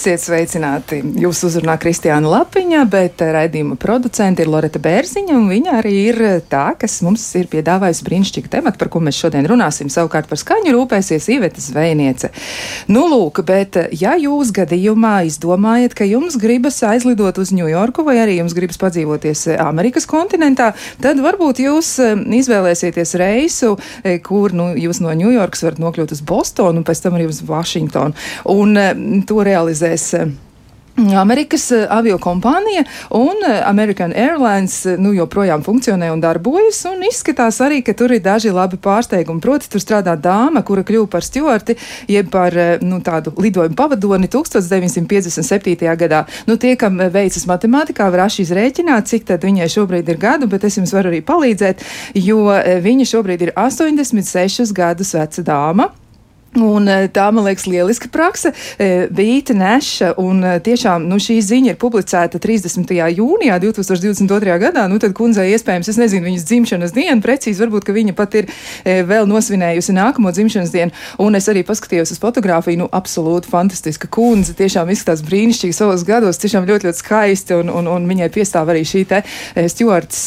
Esiet sveicināti! Jūs uzrunā Kristiāna Lapiņa, bet raidījuma producente ir Loreta Bērziņa, un viņa arī ir tā, kas mums ir piedāvājusi brīnišķīgu tematu, par ko mēs šodien runāsim. Savukārt par skaņu rūpēsies Iveta Zvejniece. Nu, lūk, bet ja jūs gadījumā izdomājat, ka jums gribas aizlidot uz Ņujorku, vai arī jums gribas padzīvoties Amerikas kontinentā, tad varbūt jūs eh, izvēlēsieties reisu, eh, kur nu, jūs no Ņujorkas varat nokļūt uz Bostonu un pēc tam arī uz Vašingtonu. Un eh, to realizēt realizēs. Eh, Amerikas eh, avio kompānija un eh, American Airlines nu, joprojām funkcionē un darbojas. Un izskatās arī, ka tur ir daži labi pārsteigumi. Proti, tur strādā dāma, kura kļuva par stjuarti, jeb par nu, tādu lidojumu pavadoni 1957. gadā. Nu, tie, kam veicas matemātikā, var šīs rēķināt, cik tad viņai šobrīd ir gadu, bet es jums varu arī palīdzēt, jo viņa šobrīd ir 86 gadus veca dāma. Un e, tā, man liekas, lieliska praksa. Vīta e, Neša, un e, tiešām nu, šī ziņa ir publicēta 30. jūnijā 2022. gadā. Nu, tad kundzei iespējams, es nezinu viņas dzimšanas dienu precīzi, varbūt, ka viņa pat ir vēl nosvinējusi nākamo dzimšanas dienu. Un es arī paskatījos uz fotografiju, nu, absolūti fantastiska kundze. Tiešām izskatās brīnišķīgi savos gados, tiešām ļoti, ļoti skaisti, un, un, un viņai piestāv arī šī te stjuarts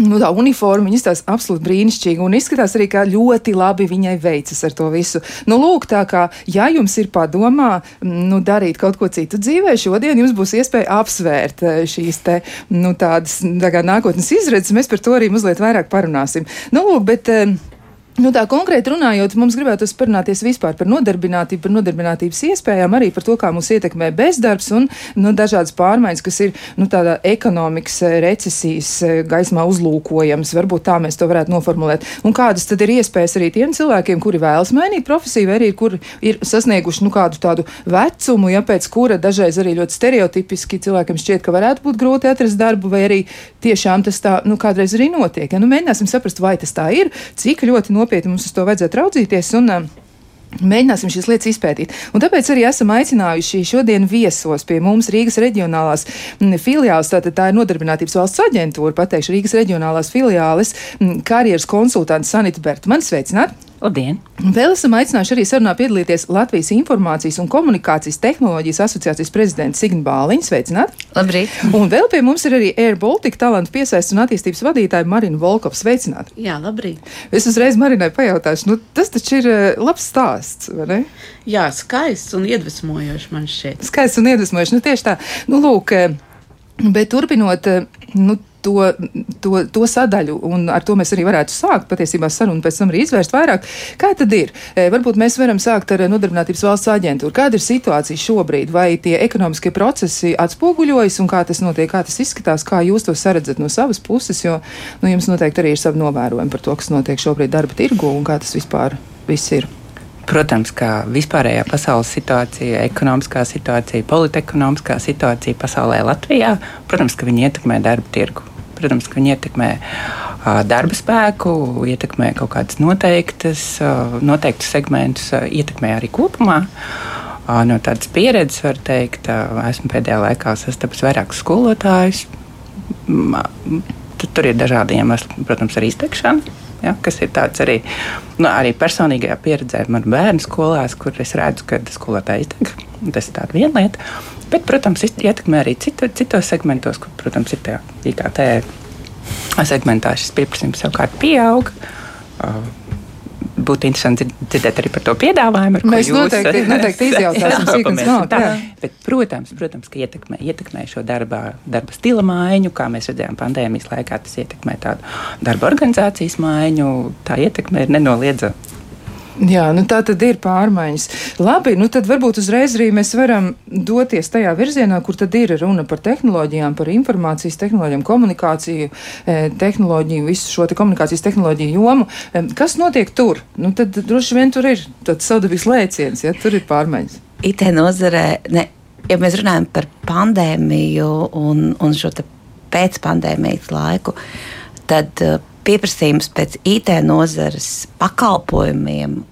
Nu, tā uniforma viņa izskatās absolūti brīnišķīgi un izskatās arī, ka ļoti labi viņai veicas ar to visu. Nu, lūk, tā kā, ja jums ir padomā, nu, darīt kaut ko citu dzīvē, šodien jums būs iespēja apsvērt eh, šīs te, nu, tādas tā nākotnes izredzes. Mēs par to arī mazliet vairāk parunāsim. Nu, lūk, bet, eh, Nu, tā konkrēti runājot, mums gribētu parunāties vispār par nodarbinātību, par nodarbinātības iespējām, arī par to, kā mūs ietekmē bezdarbs un nu, dažādas pārmaiņas, kas ir nu, tādā ekonomikas eh, recesijas eh, gaismā uzlūkojams. Varbūt tā mēs to varētu noformulēt. Un kādas tad ir iespējas arī tiem cilvēkiem, kuri vēlas mainīt profesiju, vai arī kuri ir sasnieguši nu, kādu tādu vecumu, ja pēc kura dažreiz arī ļoti stereotipiski cilvēkiem šķiet, ka varētu būt grūti atrast darbu, vai arī tiešām tas tā nu, kādreiz arī notiek. Ja? Nu, mēģināsim saprast, vai tas tā ir, cik ļoti notiek nopietni mums uz to vajadzētu raudzīties. Un, um, Mēģināsim šīs lietas izpētīt. Un tāpēc arī esam aicinājuši šodien viesos pie mums Rīgas reģionālās mm, filiāles. Tātad tā ir Nodarbinātības valsts aģentūra, pateikšu Rīgas reģionālās filiāles mm, karjeras konsultants Sanita Bertmane. Sveicināti! Labdien! Vēl esam aicinājuši arī sarunā piedalīties Latvijas Informācijas un komunikācijas tehnoloģijas asociācijas prezidents Signa Bāliņa. Sveicināti! Labrīt! Un vēl pie mums ir arī Air Baltica talantu piesaistes un attīstības vadītāja Marina Volkova. Sveicināti! Jā, labrīt! Es uzreiz Marinai pajautāšu, nu, tas taču ir eh, labs stāsts, vai ne? Jā, skaists un iedvesmojošs man šķiet. Skaists un iedvesmojošs, nu tieši tā. Nu, lūk, eh, bet turpinot, eh, nu, to, to, to sadaļu, un ar to mēs arī varētu sākt patiesībā sarunu, pēc tam arī izvērst vairāk. Kā tad ir? E, varbūt mēs varam sākt ar Nodarbinātības valsts aģentūru. Kāda ir situācija šobrīd? Vai tie ekonomiskie procesi atspoguļojas un kā tas notiek, kā tas izskatās, kā jūs to saredzat no savas puses, jo nu, jums noteikti arī ir savi novērojumi par to, kas notiek šobrīd darba tirgu un kā tas vispār viss ir. Protams, ka vispārējā pasaules situācija, ekonomiskā situācija, politekonomiskā situācija pasaulē Latvijā, protams, ka viņi ietekmē darba tirgu. Protams, ka viņi ietekmē darba spēku, ietekmē kaut kādas noteiktas, noteiktus segmentus, ietekmē arī kopumā. No tādas pieredzes var teikt, esmu pēdējā laikā sastapis vairākus skolotājus. Tur ir dažādi iemesli, protams, arī izteikšana. Ja, kas ir tāds arī, nu, arī personīgajā pieredzē, man bērnu skolās, kur es redzu, ka skolotāji izteikti. Tas ir viena lieta. Bet, protams, ietekmē arī citu, citos segmentos, kur, protams, ir tā IKT segmentā šis pieprasījums savukārt pieaug. Uh, būtu interesanti dzirdēt arī par to piedāvājumu. Mēs noteikti, noteikti izjautāsim, nav. Tā, bet, protams, protams, ka ietekmē, ietekmē šo darba, darba stila maiņu, kā mēs redzējām pandēmijas laikā, tas ietekmē tādu darba organizācijas maiņu. Tā ietekme ir nenoliedzama. Jā, nu tā tad ir pārmaiņas. Labi, nu tad varbūt uzreiz arī mēs varam doties tajā virzienā, kur tad ir runa par tehnoloģijām, par informācijas tehnoloģijām, komunikāciju, eh, tehnoloģiju, visu šo te komunikācijas tehnoloģiju jomu. Kas notiek tur? Nu tad droši vien tur ir tāds savdabīgs lēciens, ja tur ir pārmaiņas. IT nozarē, ne, ja mēs runājam par pandēmiju un, un šo pēcpandēmijas laiku, tad uh, pieprasījums pēc IT nozares pakalpojumiem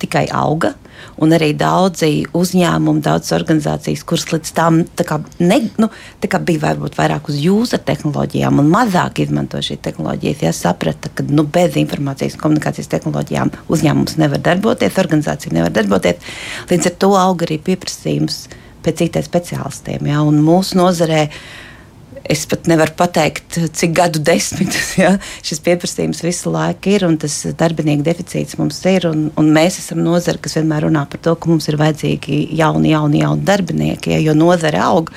tikai auga. Un arī daudzi uzņēmumi, daudzas organizācijas, kuras līdz tam kā, ne, nu, kā bija varbūt vairāk uz user tehnoloģijām un mazāk izmanto šīs tehnoloģijas, ja saprata, ka nu, bez informācijas un komunikācijas tehnoloģijām uzņēmums nevar darboties, organizācija nevar darboties. Līdz ar to auga arī pieprasījums pēc IT speciālistiem. Ja, mūsu nozarē es pat nevaru pateikt, cik gadu desmitus ja, šis pieprasījums visu laiku ir un tas darbinieku deficīts mums ir. Un, un mēs esam nozara, kas vienmēr runā par to, ka mums ir vajadzīgi jauni, jauni, jauni darbinieki, ja, jo nozare aug.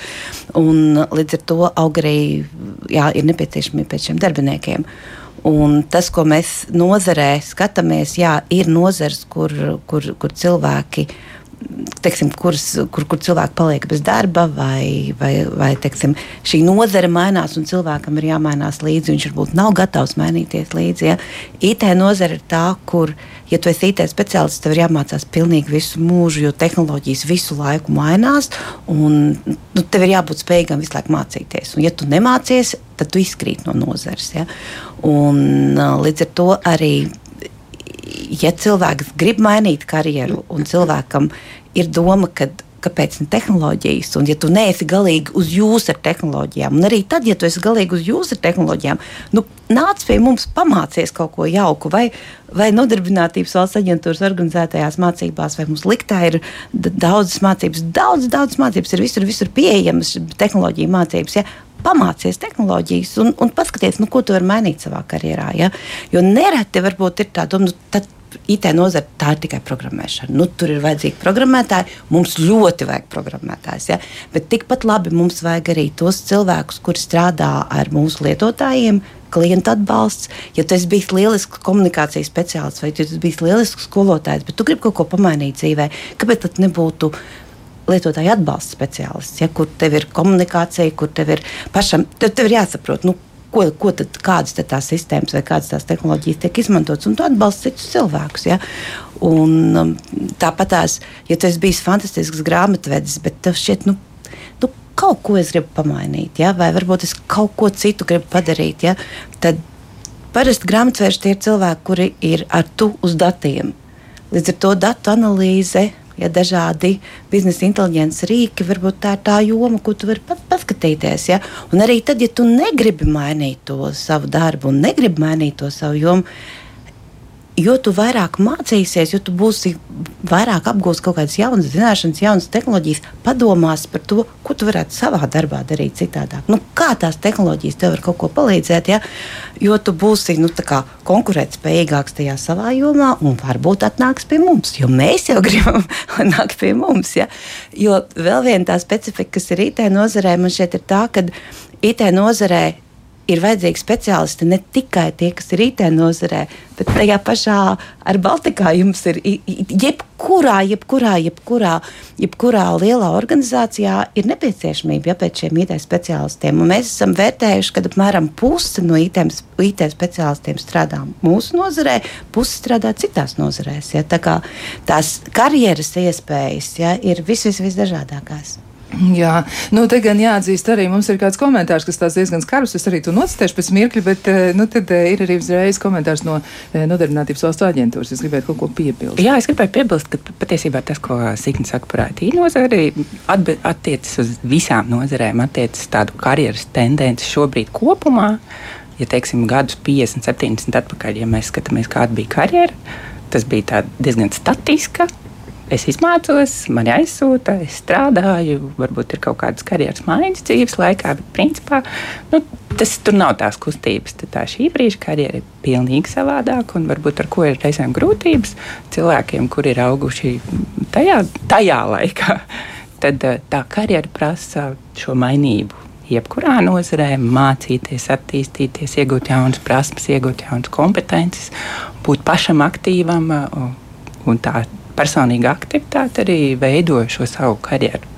Un līdz ar to aug arī jā, ir nepieciešamība pēc šiem darbiniekiem. Un tas, ko mēs nozarē skatāmies, jā, ir nozars, kur, kur, kur cilvēki ir teiksim, kuras, kur, kur cilvēki paliek bez darba, vai, vai, vai teiksim, šī nozare mainās, un cilvēkam ir jāmainās līdzi. Viņš varbūt nav gatavs mainīties līdzi. Ja? IT nozare ir tā, kur, ja tu esi IT speciālists, tev ir jāmācās pilnīgi visu mūžu, jo tehnoloģijas visu laiku mainās, un nu, tev ir jābūt spējīgam visu laiku mācīties. Un, ja tu nemācies, tad tu izkrīt no nozares. Ja? Un, līdz ar to arī ja cilvēks grib mainīt karjeru un cilvēkam ir doma, ka kāpēc ne tehnoloģijas, un ja tu neesi galīgi uz jūsu ar tehnoloģijām, un arī tad, ja tu esi galīgi uz jūsu ar tehnoloģijām, nu, nāc pie mums, pamācies kaut ko jauku, vai, vai nodarbinātības valsts aģentūras organizētajās mācībās, vai mums liktā ir daudzas mācības, daudz, daudz mācības ir visur, visur pieejamas tehnoloģija mācības. Ja? pamācies tehnoloģijas un, un paskaties, nu, ko tu vari mainīt savā karjerā. Ja? Jo nereti varbūt ir tā doma, nu, tad IT nozare tā ir tikai programmēšana. Nu, tur ir vajadzīgi programmētāji, mums ļoti vajag programmētājs. Ja? Bet tikpat labi mums vajag arī tos cilvēkus, kuri strādā ar mūsu lietotājiem, klienta atbalsts. Ja tu esi bijis lielisks komunikācijas speciālists vai tu esi bijis lielisks skolotājs, bet tu gribi kaut ko pamainīt dzīvē, kāpēc tad nebūtu? Lietotāja atbalsta speciālists, ja, kur tev ir komunikācija, kur tev ir pašam, tev, tev ir jāsaprot, nu, ko, ko tad, kādas tad tās sistēmas vai kādas tās tehnoloģijas tiek izmantotas, un tu atbalsti citus cilvēkus. Ja? Un, um, tāpat tās, ja tu esi bijis fantastisks grāmatvedis, bet tev šķiet, nu, nu, kaut ko es gribu pamainīt, ja? vai varbūt es kaut ko citu gribu padarīt, ja? tad parasti grāmatveži tie ir cilvēki, kuri ir ar tu uz datiem. Līdz ar to datu analīze ja dažādi biznesa inteliģences rīki, varbūt tā ir tā joma, ko tu vari paskatīties. Ja? Un arī tad, ja tu negribi mainīt to savu darbu un negribi mainīt to savu jomu, jo tu vairāk mācīsies, jo tu būsi vairāk apgūst kaut kādas jaunas zināšanas, jaunas tehnoloģijas, padomās par to, ko tu varētu savā darbā darīt citādāk. Nu, kā tās tehnoloģijas tev var kaut ko palīdzēt, ja? jo tu būsi nu, konkurētspējīgāks tajā savā jomā un varbūt atnāks pie mums, jo mēs jau gribam nākt pie mums. Ja? Jo vēl viena tā specifika, kas ir IT nozarē, man šķiet, ir tā, ka IT nozarē ir vajadzīgi speciālisti ne tikai tie, kas ir IT nozarē, bet tajā pašā ar Baltikā jums ir jebkurā, jebkurā, jebkurā, jebkurā lielā organizācijā ir nepieciešamība ja, pēc šiem IT speciālistiem. Un mēs esam vērtējuši, ka apmēram puse no IT, IT speciālistiem strādā mūsu nozarē, puse strādā citās nozarēs. Ja. Tā kā tās karjeras iespējas ja, ir vis, vis, visdažādākās. Jā, nu te gan jāatzīst arī mums ir kāds komentārs, kas tās diezgan skarbs. Es arī to nocitēšu pēc mirkļa, bet eh, nu, tad eh, ir arī uzreiz komentārs no eh, Nodarbinātības valsts aģentūras. Es gribētu kaut ko piebilst. Jā, es gribēju piebilst, ka patiesībā tas, ko Signs saka par IT nozari, attiecas uz visām nozarēm, attiecas tādu karjeras tendenci šobrīd kopumā. Ja teiksim, gadus 50, 70 atpakaļ, ja mēs skatāmies, kāda bija karjera, tas bija diezgan statiska es izmācos, man aizsūta, es strādāju, varbūt ir kaut kādas karjeras maiņas dzīves laikā, bet principā nu, tas tur nav tās kustības. Tad tā šī brīža karjera ir pilnīgi savādāka un varbūt ar ko ir reizēm grūtības cilvēkiem, kuri ir auguši tajā, tajā laikā. Tad eh, tā karjera prasa šo mainību. Jebkurā nozarē mācīties, attīstīties, iegūt jaunas prasmes, iegūt jaunas kompetences, būt pašam aktīvam eh, un tā personīga aktivitāte arī veidoja šo savu karjeru.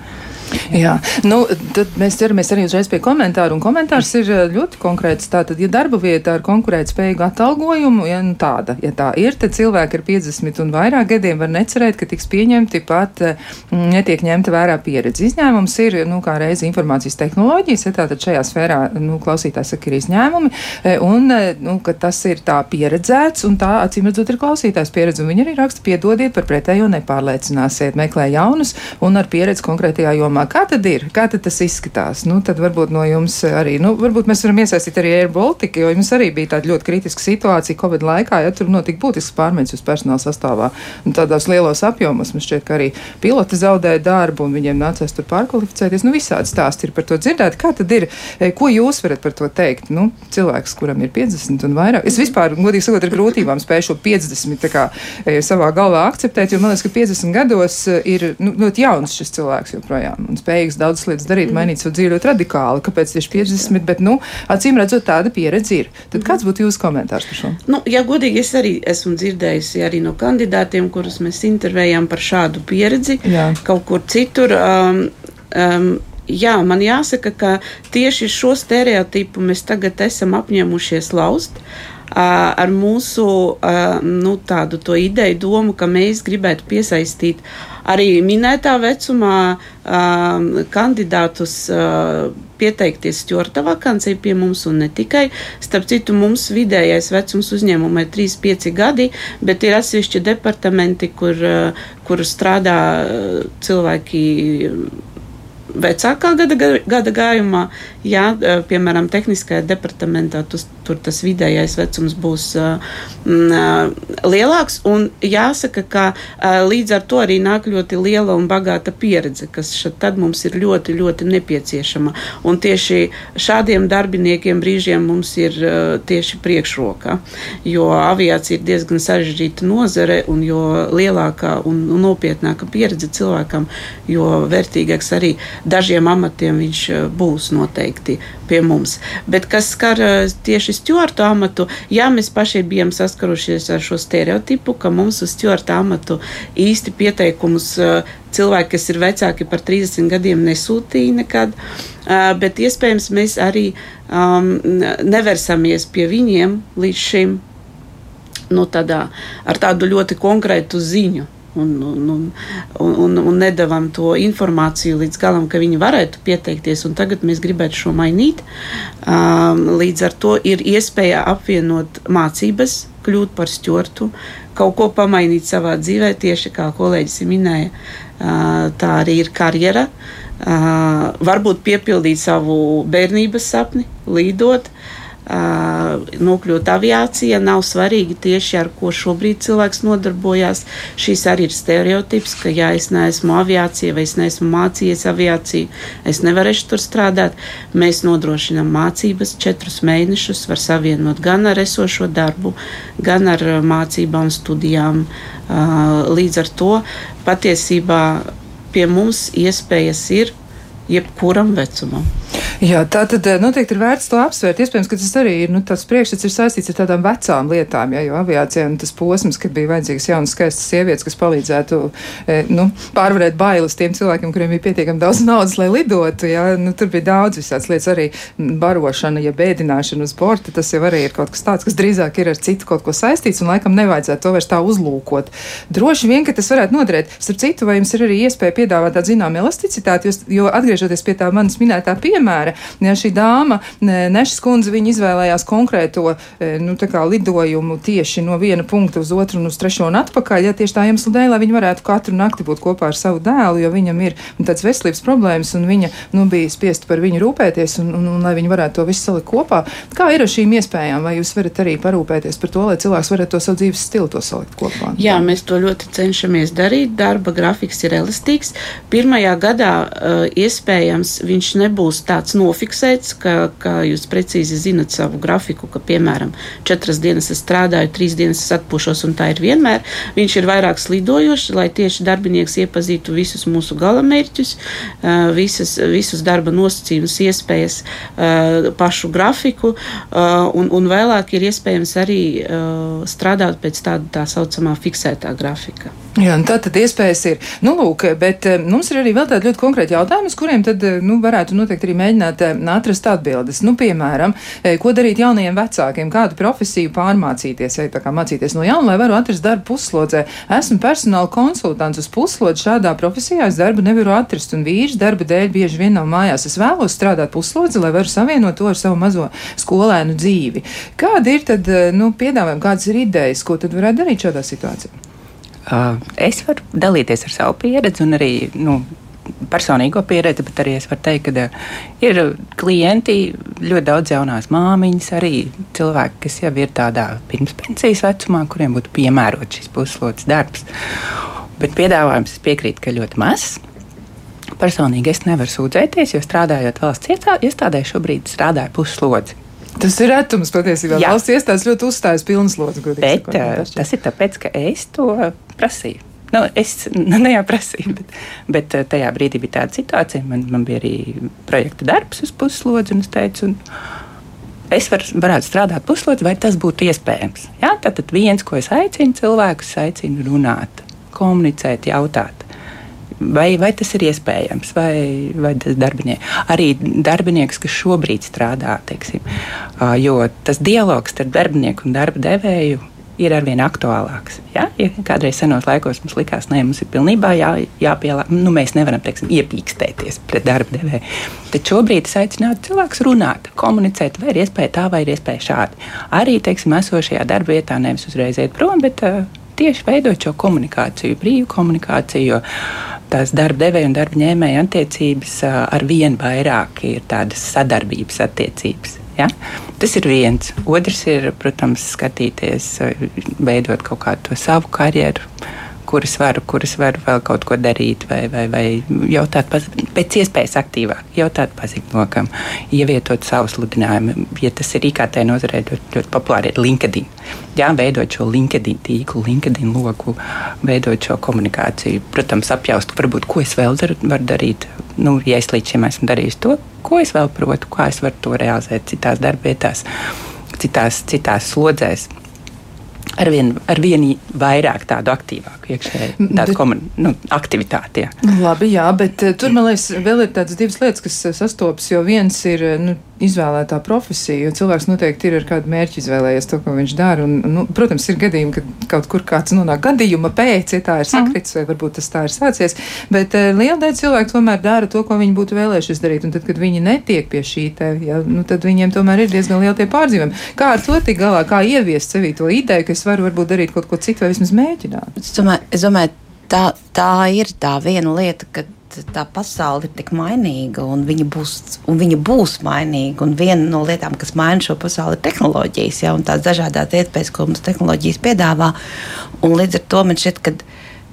Jā, nu, tad mēs ķeramies arī uzreiz pie komentāru, un komentārs ir eh, ļoti konkrēts. Tātad, ja darba vieta ar konkurētspējīgu atalgojumu, ja nu tāda, ja tā ir, tad cilvēki ar 50 un vairāk gadiem var necerēt, ka tiks pieņemti pat mm, netiek ņemta vērā pieredze. Izņēmums ir, nu, kā reizi informācijas tehnoloģijas, ja tātad šajā sfērā, nu, klausītājs saka, ir izņēmumi, e, un, e, nu, ka tas ir tā pieredzēts, un tā, acīm redzot, ir klausītājs pieredze, un viņi arī raksta, piedodiet par pretējo nepārliecināsiet, meklē jaunus un ar pieredzi konkrētajā jomā. Kā tad ir? Kā tad tas izskatās? Nu, tad varbūt no jums arī, nu, varbūt mēs varam iesaistīt arī Air Baltica, jo jums arī bija tāda ļoti kritiska situācija Covid laikā, ja tur notika būtisks pārmaiņas uz personāla sastāvā. Un tādos lielos apjomos man šķiet, ka arī piloti zaudēja darbu un viņiem nācās tur pārkvalificēties. Nu, visādi stāsti ir par to dzirdēti. Kā tad ir? E, ko jūs varat par to teikt? Nu, cilvēks, kuram ir 50 un vairāk. Es vispār, godīgi sakot, ar grūtībām spēju šo 50 kā, e, savā galvā akceptēt, jo man liekas, ka 50 gados e, ir nu, ļoti jauns šis cilvēks joprojām un spējīgs daudzas lietas darīt, mm. mainīt savu dzīvi ļoti radikāli. Kāpēc tieši 50? Bet, nu, acīm redzot, tāda pieredze ir. Tad mm. kāds būtu jūsu komentārs par šo? Nu, ja godīgi, es arī esmu dzirdējusi arī no kandidātiem, kurus mēs intervējām par šādu pieredzi Jā. kaut kur citur. Um, um, Jā, man jāsaka, ka tieši šo stereotipu mēs tagad esam apņēmušies lauzt ar mūsu nu, tādu ideju, domu, ka mēs gribētu piesaistīt arī minētā vecumā kandidātus pieteikties stjorta vakancei pie mums un ne tikai. Starp citu, mums vidējais vecums uzņēmumā ir 3-5 gadi, bet ir atsevišķi departamenti, kur, kur strādā cilvēki vecākā gada, gada gājumā, jā, piemēram, tehniskajā departamentā, tus, tur tas vidējais vecums būs lielāks. Un jāsaka, ka līdz ar to arī nāk ļoti liela un bagāta pieredze, kas tad mums ir ļoti, ļoti nepieciešama. Un tieši šādiem darbiniekiem brīžiem mums ir tieši priekšroka, jo aviācija ir diezgan sarežģīta nozare, un jo lielākā un nopietnāka pieredze cilvēkam, jo vērtīgāks arī dažiem amatiem viņš būs noteikti pie mums. Bet kas skar tieši stjortu amatu, jā, mēs paši bijām saskarušies ar šo stereotipu, ka mums uz stjortu amatu īsti pieteikumus cilvēki, kas ir vecāki par 30 gadiem, nesūtīja nekad. Bet iespējams mēs arī um, neversamies pie viņiem līdz šim nu, tādā, ar tādu ļoti konkrētu ziņu un, un, un, un, un nedavām to informāciju līdz galam, ka viņi varētu pieteikties. Tagad mēs gribētu šo mainīt. Um, līdz ar to ir iespēja apvienot mācības, kļūt par stjortu, kaut ko pamainīt savā dzīvē, tieši kā kolēģis minēja. Uh, tā arī ir karjera. Uh, varbūt piepildīt savu bērnības sapni, līdot. Uh, nokļūt aviācijā. Nav svarīgi tieši ar ko šobrīd cilvēks nodarbojās. Šis arī ir stereotips, ka, ja es neesmu aviācija vai es neesmu mācījies aviāciju, es nevarēšu tur strādāt. Mēs nodrošinām mācības četrus mēnešus, var savienot gan ar esošo darbu, gan ar mācībām, studijām. Līdz ar to patiesībā pie mums iespējas ir jebkuram vecumam. Jā, tā tad eh, noteikti ir vērts to apsvērt. Iespējams, ka tas arī ir, nu, tas priekšstats ir saistīts ar tādām vecām lietām, jā, jo aviācijā nu, tas posms, kad bija vajadzīgas jaunas skaistas sievietes, kas palīdzētu, e, nu, pārvarēt bailes tiem cilvēkiem, kuriem bija pietiekami daudz naudas, lai lidotu, jā, nu, tur bija daudz visādas lietas, arī barošana, ja bēdināšana uz borta, tas jau arī ir kaut kas tāds, kas drīzāk ir ar citu kaut ko saistīts, un laikam nevajadzētu to vairs tā uzlūkot. Droši vien, ka tas varētu noderēt. Starp citu, vai jums ir arī iespēja piedāvāt tādu zinām elasticitāti, jo, jo atgriežoties pie tā manas minētā piemēra. Ja šī dāma, Nešas kundze, viņa izvēlējās konkrēto e, nu, lidojumu tieši no viena punkta uz otru un uz trešo un atpakaļ, ja tieši tā iemesla dēļ, lai viņa varētu katru nakti būt kopā ar savu dēlu, jo viņam ir nu, tāds veselības problēmas un viņa nu, bija spiesta par viņu rūpēties un, un, un lai viņi varētu to visu salikt kopā. Kā ir ar šīm iespējām? Vai jūs varat arī parūpēties par to, lai cilvēks varētu to savu dzīves stilu to salikt kopā? Jā, mēs to ļoti cenšamies darīt. Darba grafiks ir elastīgs. Pirmajā gadā uh, iespējams viņš nebūs tāds nofiksēts, ka, ka jūs precīzi zinat savu grafiku, ka, piemēram, četras dienas es strādāju, trīs dienas es atpūšos, un tā ir vienmēr. Viņš ir vairāk slidojošs, lai tieši darbinieks iepazītu visus mūsu galamērķus, visas, visus darba nosacījumus, iespējas, pašu grafiku, un, un vēlāk ir iespējams arī strādāt pēc tāda tā saucamā fiksētā grafika. Jā, tā tad iespējas ir. Nu, lūk, bet eh, mums ir arī vēl tādi ļoti konkrēti jautājumi, uz kuriem tad, eh, nu, varētu noteikti arī mēģināt eh, atrast atbildes. Nu, piemēram, ko darīt jaunajiem vecākiem, kādu profesiju pārmācīties, vai tā kā mācīties no jauna, lai varu atrast darbu puslodzē. Esmu personāla konsultants uz puslodzi, šādā profesijā es darbu nevaru atrast, un vīrs darba dēļ bieži vien nav mājās. Es vēlos strādāt puslodzi, lai varu savienot to ar savu mazo skolēnu dzīvi. Kādi ir tad, nu, piedāvājumi, kādas ir idejas, ko tad varētu darīt šādā situācijā? Uh, es varu dalīties ar savu pieredzi un arī nu, personīgo pieredzi, bet arī es varu teikt, ka uh, ir klienti, ļoti daudz jaunās māmiņas, arī cilvēki, kas jau ir tādā pirmspensijas vecumā, kuriem būtu piemērots šis puslodes darbs. Bet piedāvājums es piekrītu, ka ļoti mazs. Personīgi es nevaru sūdzēties, jo strādājot valsts iestādē, šobrīd strādāju puslodzi. Tas ir retums patiesībā. Jā. Valsts iestādes ļoti uzstājas pilnas lodes. Bet sakot, tas ir tāpēc, ka es to prasīju. Nu, es nu, ne jau prasīju, bet, bet tajā brīdī bija tāda situācija. Man, man bija arī projekta darbs uz puslodzi, un es teicu, un es var, varētu strādāt puslodzi, vai tas būtu iespējams. Jā, tad viens, ko es aicinu cilvēkus, aicinu runāt, komunicēt, jautāt. Vai, vai tas ir iespējams, vai, vai tas darbinieks, arī darbinieks, kas šobrīd strādā, teiksim, jo tas dialogs starp darbinieku un darba devēju ir arvien aktuālāks. Ja? Ja kādreiz senos laikos mums likās, ka mums ir pilnībā jā, jāpielāgo, nu, mēs nevaram teiksim, iepīkstēties pret darba devēju. Tad šobrīd es aicinātu cilvēkus runāt, komunicēt, vai ir iespēja tā, vai ir iespēja šādi. Arī teiksim, esošajā darba vietā nevis uzreiz iet prom, bet uh, tieši veidot šo komunikāciju, brīvu komunikāciju. Tās darba devēja un darba ņēmēja attiecības ar vien vairāk ir tādas sadarbības attiecības. Ja? Tas ir viens. Otrs ir, protams, skatīties, veidot kaut kādu savu karjeru kuras varu, kuras varu vēl kaut ko darīt, vai, vai, vai jautāt pēc iespējas aktīvāk, jautāt paziņokam, ievietot savu sludinājumu. Ja tas ir IKT nozarē, ļoti, ļoti populāri ir LinkedIn. Jā, veidot šo LinkedIn tīklu, LinkedIn loku, veidot šo komunikāciju. Protams, apjaust, varbūt, ko es vēl daru, varu darīt. Nu, ja es līdz šim esmu darījis to, ko es vēl protu, kā es varu to realizēt citās darbvietās, citās, citās slodzēs arvien, arvien vairāk tādu aktīvāku iekšēju tādu komun, nu, aktivitāti. Jā. Labi, jā, bet uh, tur man liekas, vēl ir tādas divas lietas, kas uh, sastopas, jo viens ir. Uh, nu, izvēlētā profesija, jo cilvēks noteikti ir ar kādu mērķi izvēlējies to, ko viņš dara. Un, nu, protams, ir gadījumi, kad kaut kur kāds nonāk gadījuma pēc, ja tā ir sakritis, mm. vai varbūt tas tā ir sācies, bet uh, liela daļa cilvēku tomēr dara to, ko viņi būtu vēlējušies darīt. Un tad, kad viņi netiek pie šī te, ja, nu, tad viņiem tomēr ir diezgan liela tie pārdzīvumi. Kā ar to tik galā, kā ieviest sevī to ideju, es varu varbūt darīt kaut ko citu vai vismaz mēģināt? Es domāju, es domāju tā, tā ir tā viena lieta, ka tā pasaule ir tik mainīga, un viņa būs, un viņa būs mainīga. Viena no lietām, kas maina šo pasauli, ir tehnoloģijas, ja, un tās dažādas iespējas, ko mums tehnoloģijas piedāvā. Un līdz ar to man šķiet, ka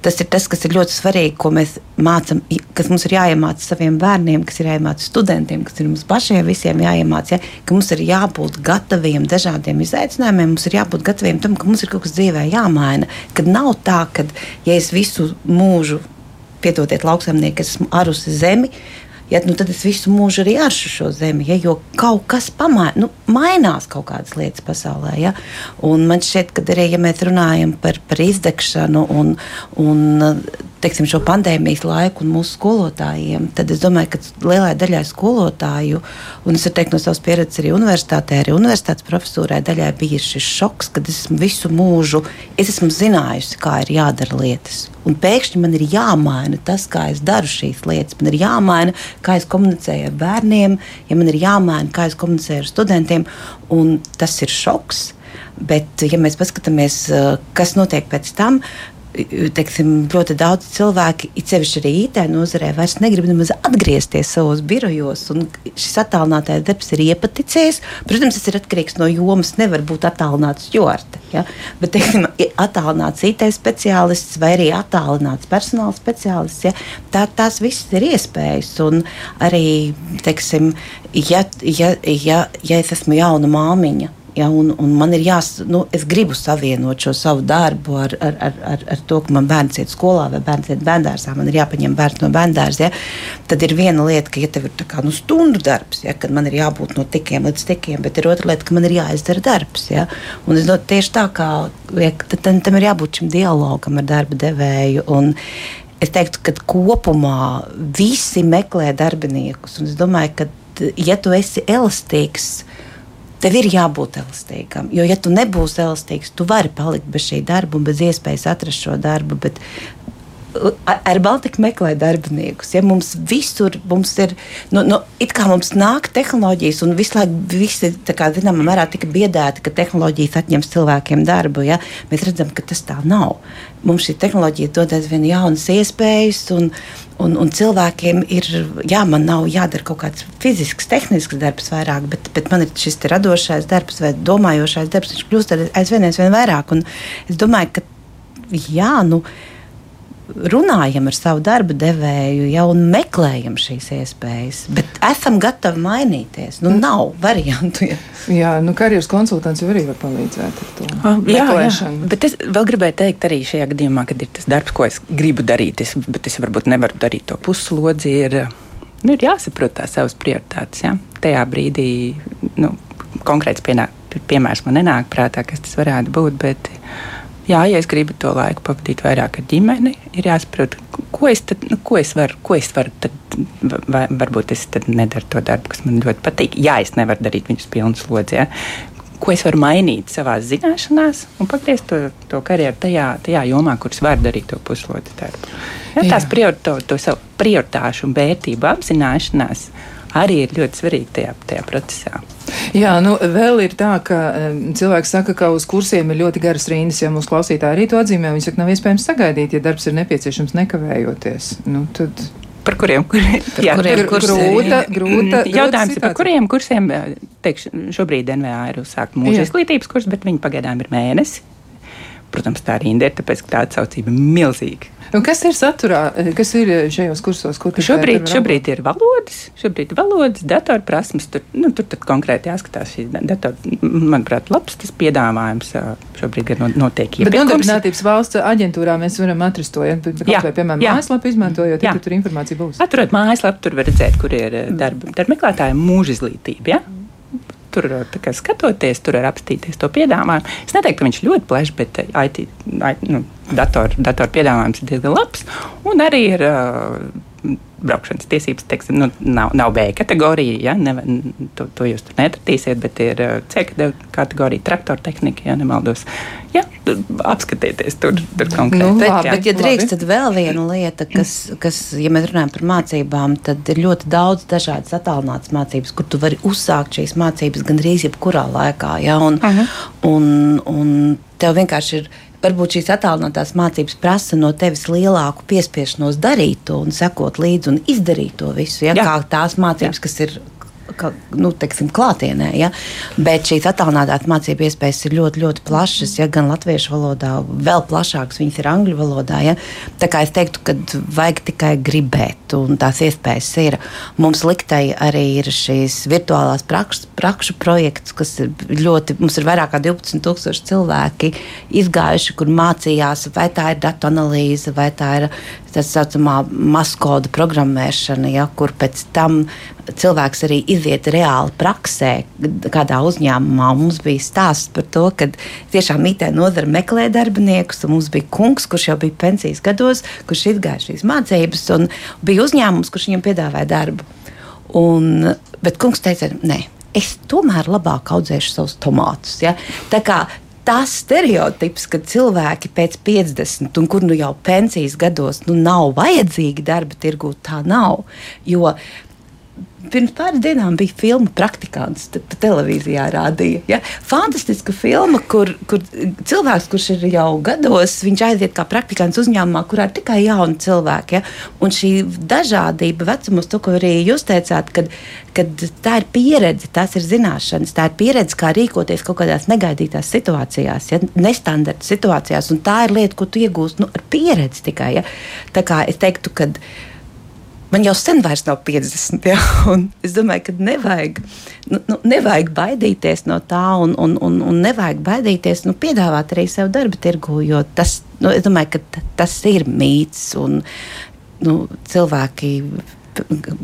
tas ir tas, kas ir ļoti svarīgi, ko mēs mācām, kas mums ir jāiemācās saviem bērniem, kas ir jāiemācās studentiem, kas ir mums pašiem visiem jāiemācās. Ja, ka mums ir jābūt gataviem dažādiem izaicinājumiem, mums ir jābūt gataviem tam, ka mums ir kaut kas dzīvē jāmaina. Kad nav tā, ka ja es visu mūžu piedodiet, lauksaimnieki, es esmu arusi zemi. Ja, nu tad es visu mūžu arī aršu šo zemi, ja, jo kaut kas pamainās, nu, mainās kaut kādas lietas pasaulē. Ja. Un man šķiet, ka arī, ja mēs runājam par, par izdegšanu un, un teiksim, šo pandēmijas laiku un mūsu skolotājiem, tad es domāju, ka lielai daļai skolotāju, un es varu teikt no savas pieredzes arī universitātē, arī universitātes profesūrai daļai bija šis šoks, kad es esmu visu mūžu, es esmu zinājusi, kā ir jādara lietas. Un pēkšņi man ir jāmaina tas, kā es daru šīs lietas. Man ir jāmaina, kā es komunicēju ar bērniem, ja man ir jāmaina, kā es komunicēju ar studentiem. Tas ir šoks. Bet, ja mēs paskatāmies, eh, kas notiek pēc tam, teiksim, ļoti daudz cilvēki, it sevišķi arī IT nozarē, vairs negrib nemaz atgriezties savos birojos. Šis attālinātais darbs ir iepaticies. Protams, tas ir atkarīgs no jomas. Nevar būt attālināts jorte. Ja? Bet, teiksim, attālināts IT speciālists vai arī attālināts personāla speciālists, ja? tā, tās visas ir iespējas. Un arī, teiksim, ja, ja, ja, ja es esmu jauna māmiņa Ja, un, un man ir jās, nu, es gribu savienot šo savu darbu ar, ar, ar, ar, ar to, ka man bērns iet skolā vai bērns iet bērngārzā. Man ir jāpaņem bērns no bērngārza. Ja. Tad ir viena lieta, ka, ja tev ir kā, nu, stundu darbs, ja, kad man ir jābūt no tikiem līdz tikiem, bet ir otra lieta, ka man ir jāizdara darbs. Ja. Un es domāju, tieši tā kā ja, tam, tam ir jābūt šim dialogam ar darba devēju. Un, Es teiktu, ka kopumā visi meklē darbiniekus. Es domāju, ka, ja tu esi elastīgs, tev ir jābūt elastīgam. Jo, ja tu nebūsi elastīgs, tu vari palikt bez šī darba bez iespējas atrast šo darbu. Bet ar Baltiku meklē darbiniekus. Ja mums visur mums ir, nu, nu, it kā mums nāk tehnoloģijas, un visu laiku visi, kā zināmā mērā, tika biedēti, ka tehnoloģijas atņems cilvēkiem darbu. Ja? Mēs redzam, ka tas tā nav. Mums šī tehnoloģija dod aizvien jaunas iespējas. Un, Un, un cilvēkiem ir, jā, man nav jādara kaut kāds fizisks, tehnisks darbs vairāk, bet, bet man ir šis radošais darbs vai domājošais darbs, viņš kļūst aizvien, aizvien vairāk. Un es domāju, ka jā, nu, runājam ar savu darba devēju, jau meklējam šīs iespējas, bet esam gatavi mainīties. Nu, nav variantu. Ja. Jā, nu, karjeras konsultants jau arī var palīdzēt ar to. Oh, jā, jā, bet es vēl gribēju teikt, arī šajā gadījumā, kad ir tas darbs, ko es gribu darīt, es, bet es varbūt nevaru darīt to puslodzi. Ir, nu, ir jāsaprot tās savas prioritātes. Ja? Tajā brīdī nu, konkrēts pienāk, piemērs man nenāk prātā, kas tas varētu būt. Bet, Jā, ja es gribu to laiku pavadīt vairāk ar ģimeni, ir jāsaprot, ko es, tad, nu, ko es varu. Ko es varu tad, vai, varbūt es nedaru to darbu, kas man ļoti patīk. Jā, es nevaru darīt viņus pilnu slodzi. Ja? Ko es varu mainīt savā zināšanās un pagriezt to, to karjeru tajā, tajā jomā, kuras var darīt to puslodzi darbu. Ja, tās prior, to, to savu prioritāšu un vērtību apzināšanās arī ir ļoti svarīga tajā, tajā procesā. Jā, nu vēl ir tā, ka cilvēks saka, ka uz kursiem ir ļoti garas rindas, ja mūsu klausītāji arī to atzīmē, viņi saka, nav iespējams sagaidīt, ja darbs ir nepieciešams nekavējoties. Nu, tad... Par kuriem, kuriem, par jā, kuriem kursiem? Grūta, grūta, Jautājums ir, par kuriem kursiem, teikšu, šobrīd NVA ir uzsākt mūža izglītības kurs, bet viņi pagaidām ir mēnesi. Protams, tā rinda ir, tāpēc, ka tā atsaucība ir milzīga. Un kas ir saturā, kas ir šajos kursos? Kur šobrīd, šobrīd ir valodas, šobrīd ir valodas, datorprasmes. Tur, nu, tur konkrēti jāskatās šī dator, manuprāt, labs tas piedāvājums šobrīd ir notiek. Bet nodarbinātības valsts aģentūrā mēs varam atrast to, ja, jā, vai, piemēram, mājaslapu izmantojot, ja tur informācija būs. Atturot mājaslapu, tur var redzēt, kur ir darba, darba meklētāja mūža izglītība. Ja? Tur kā, skatoties, tur var apstīties to piedāvājumu. Es neteiktu, ka viņš ļoti plašs, bet IT, IT nu, datoru dator piedāvājums ir diezgan labs. Un arī ir uh, braukšanas tiesības, teiksim, nu, nav, nav B kategorija. Ja, ne, to, to jūs tur neatradīsiet, bet ir C kategorija, traktora tehnika, ja nemaldos. Ja, apskatieties tur, tur konkrēti. Nu, jā, bet, ja drīkst, tad vēl viena lieta, kas, kas, ja mēs runājam par mācībām, tad ir ļoti daudz dažādas attālinātas mācības, kur tu vari uzsākt šīs mācības gandrīz jebkurā laikā. Ja, un, uh -huh. un, un tev vienkārši ir varbūt šīs attālinātās mācības prasa no tevis lielāku piespiešanos darīt to un sekot līdzi un izdarīt to visu. Ja, Jā. kā tās mācības, Jā. kas ir ka, nu, teiksim, klātienē. Ja? Bet šīs attālinātās mācību iespējas ir ļoti, ļoti plašas. Ja? Gan latviešu valodā, vēl plašākas viņas ir angļu valodā. Ja? Tā kā es teiktu, ka vajag tikai gribēt, un tās iespējas ir. Mums liktei arī ir šīs virtuālās prakšu, prakšu projekts, kas ir ļoti, mums ir vairāk kā 12,000 cilvēki izgājuši, kur mācījās, vai tā ir datu analīze, vai tā ir tā saucamā maskoda programmēšana, ja, kur pēc tam cilvēks arī iziet reāli praksē, kādā uzņēmumā. Mums bija stāsts par to, ka tiešām IT nozara meklē darbiniekus, un mums bija kungs, kurš jau bija pensijas gados, kurš izgāja šīs mācības, un bija uzņēmums, kurš viņam piedāvāja darbu. Un, bet kungs teica, nē, es tomēr labāk audzēšu savus tomātus. Ja? Tā kā tas stereotips, ka cilvēki pēc 50, un kur nu jau pensijas gados nu, nav vajadzīgi darba tirgū, tā nav. Jo Pirms pāris dienām bija filma Praktikants, te, televīzijā rādīja. Ja? Fantastiska filma, kur, kur cilvēks, kurš ir jau gados, viņš aiziet kā praktikants uzņēmumā, kurā ir tikai jauni cilvēki. Ja? Un šī dažādība vecumos, to, ko arī jūs teicāt, kad, kad tā ir pieredze, tās ir zināšanas, tā ir pieredze, kā rīkoties kaut kādās negaidītās situācijās, ja? nestandarta situācijās. Un tā ir lieta, ko tu iegūsti nu, ar pieredzi tikai. Ja? Tā kā es teiktu, ka man jau sen vairs nav 50. Jā, es domāju, ka nevajag, nu, nu, nevajag baidīties no tā, un, un, un, un nevajag baidīties nu, piedāvāt arī sev darba tirgu, jo tas, nu, domāju, tas ir mīts. Un, nu, cilvēki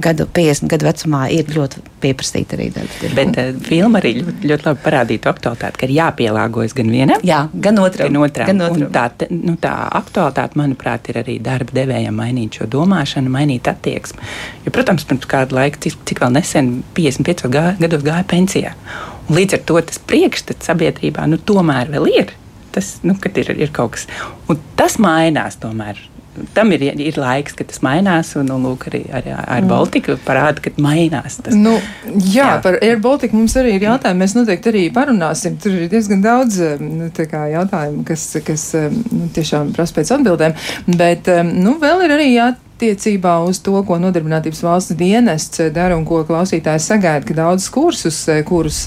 gadu, 50 gadu vecumā ir ļoti pieprasīta arī darba. Bet uh, filma arī ļoti, ļoti labi parādīja to aktualitāti, ka ir jāpielāgojas gan vienam, Jā, gan otram. gan otram. Gan otram. Un Tā, nu, tā aktualitāte, manuprāt, ir arī darba devējiem mainīt šo domāšanu, mainīt attieksmi. Jo, protams, pirms kāda laika, cik, cik vēl nesen, 55 gā, gados gāja pensijā. Un līdz ar to tas priekšstats sabiedrībā nu, tomēr vēl ir. Tas, nu, ir, ir kaut kas, un tas mainās tomēr. Tam ir, ir laiks, kad tas mainās, un, un lūk, arī ar, ar Baltiku parāda, ka mainās. Tas. Nu, jā, jā, par Air Baltica mums arī ir jautājumi. Mēs noteikti arī parunāsim. Tur ir diezgan daudz nu, kā jautājumu, kas, kas nu, tiešām prasa pēc atbildēm. Bet nu, vēl ir arī jāatcerās attiecībā uz to, ko Nodarbinātības valsts dienests dara un ko klausītājs sagaida, ka daudzus kursus, kurus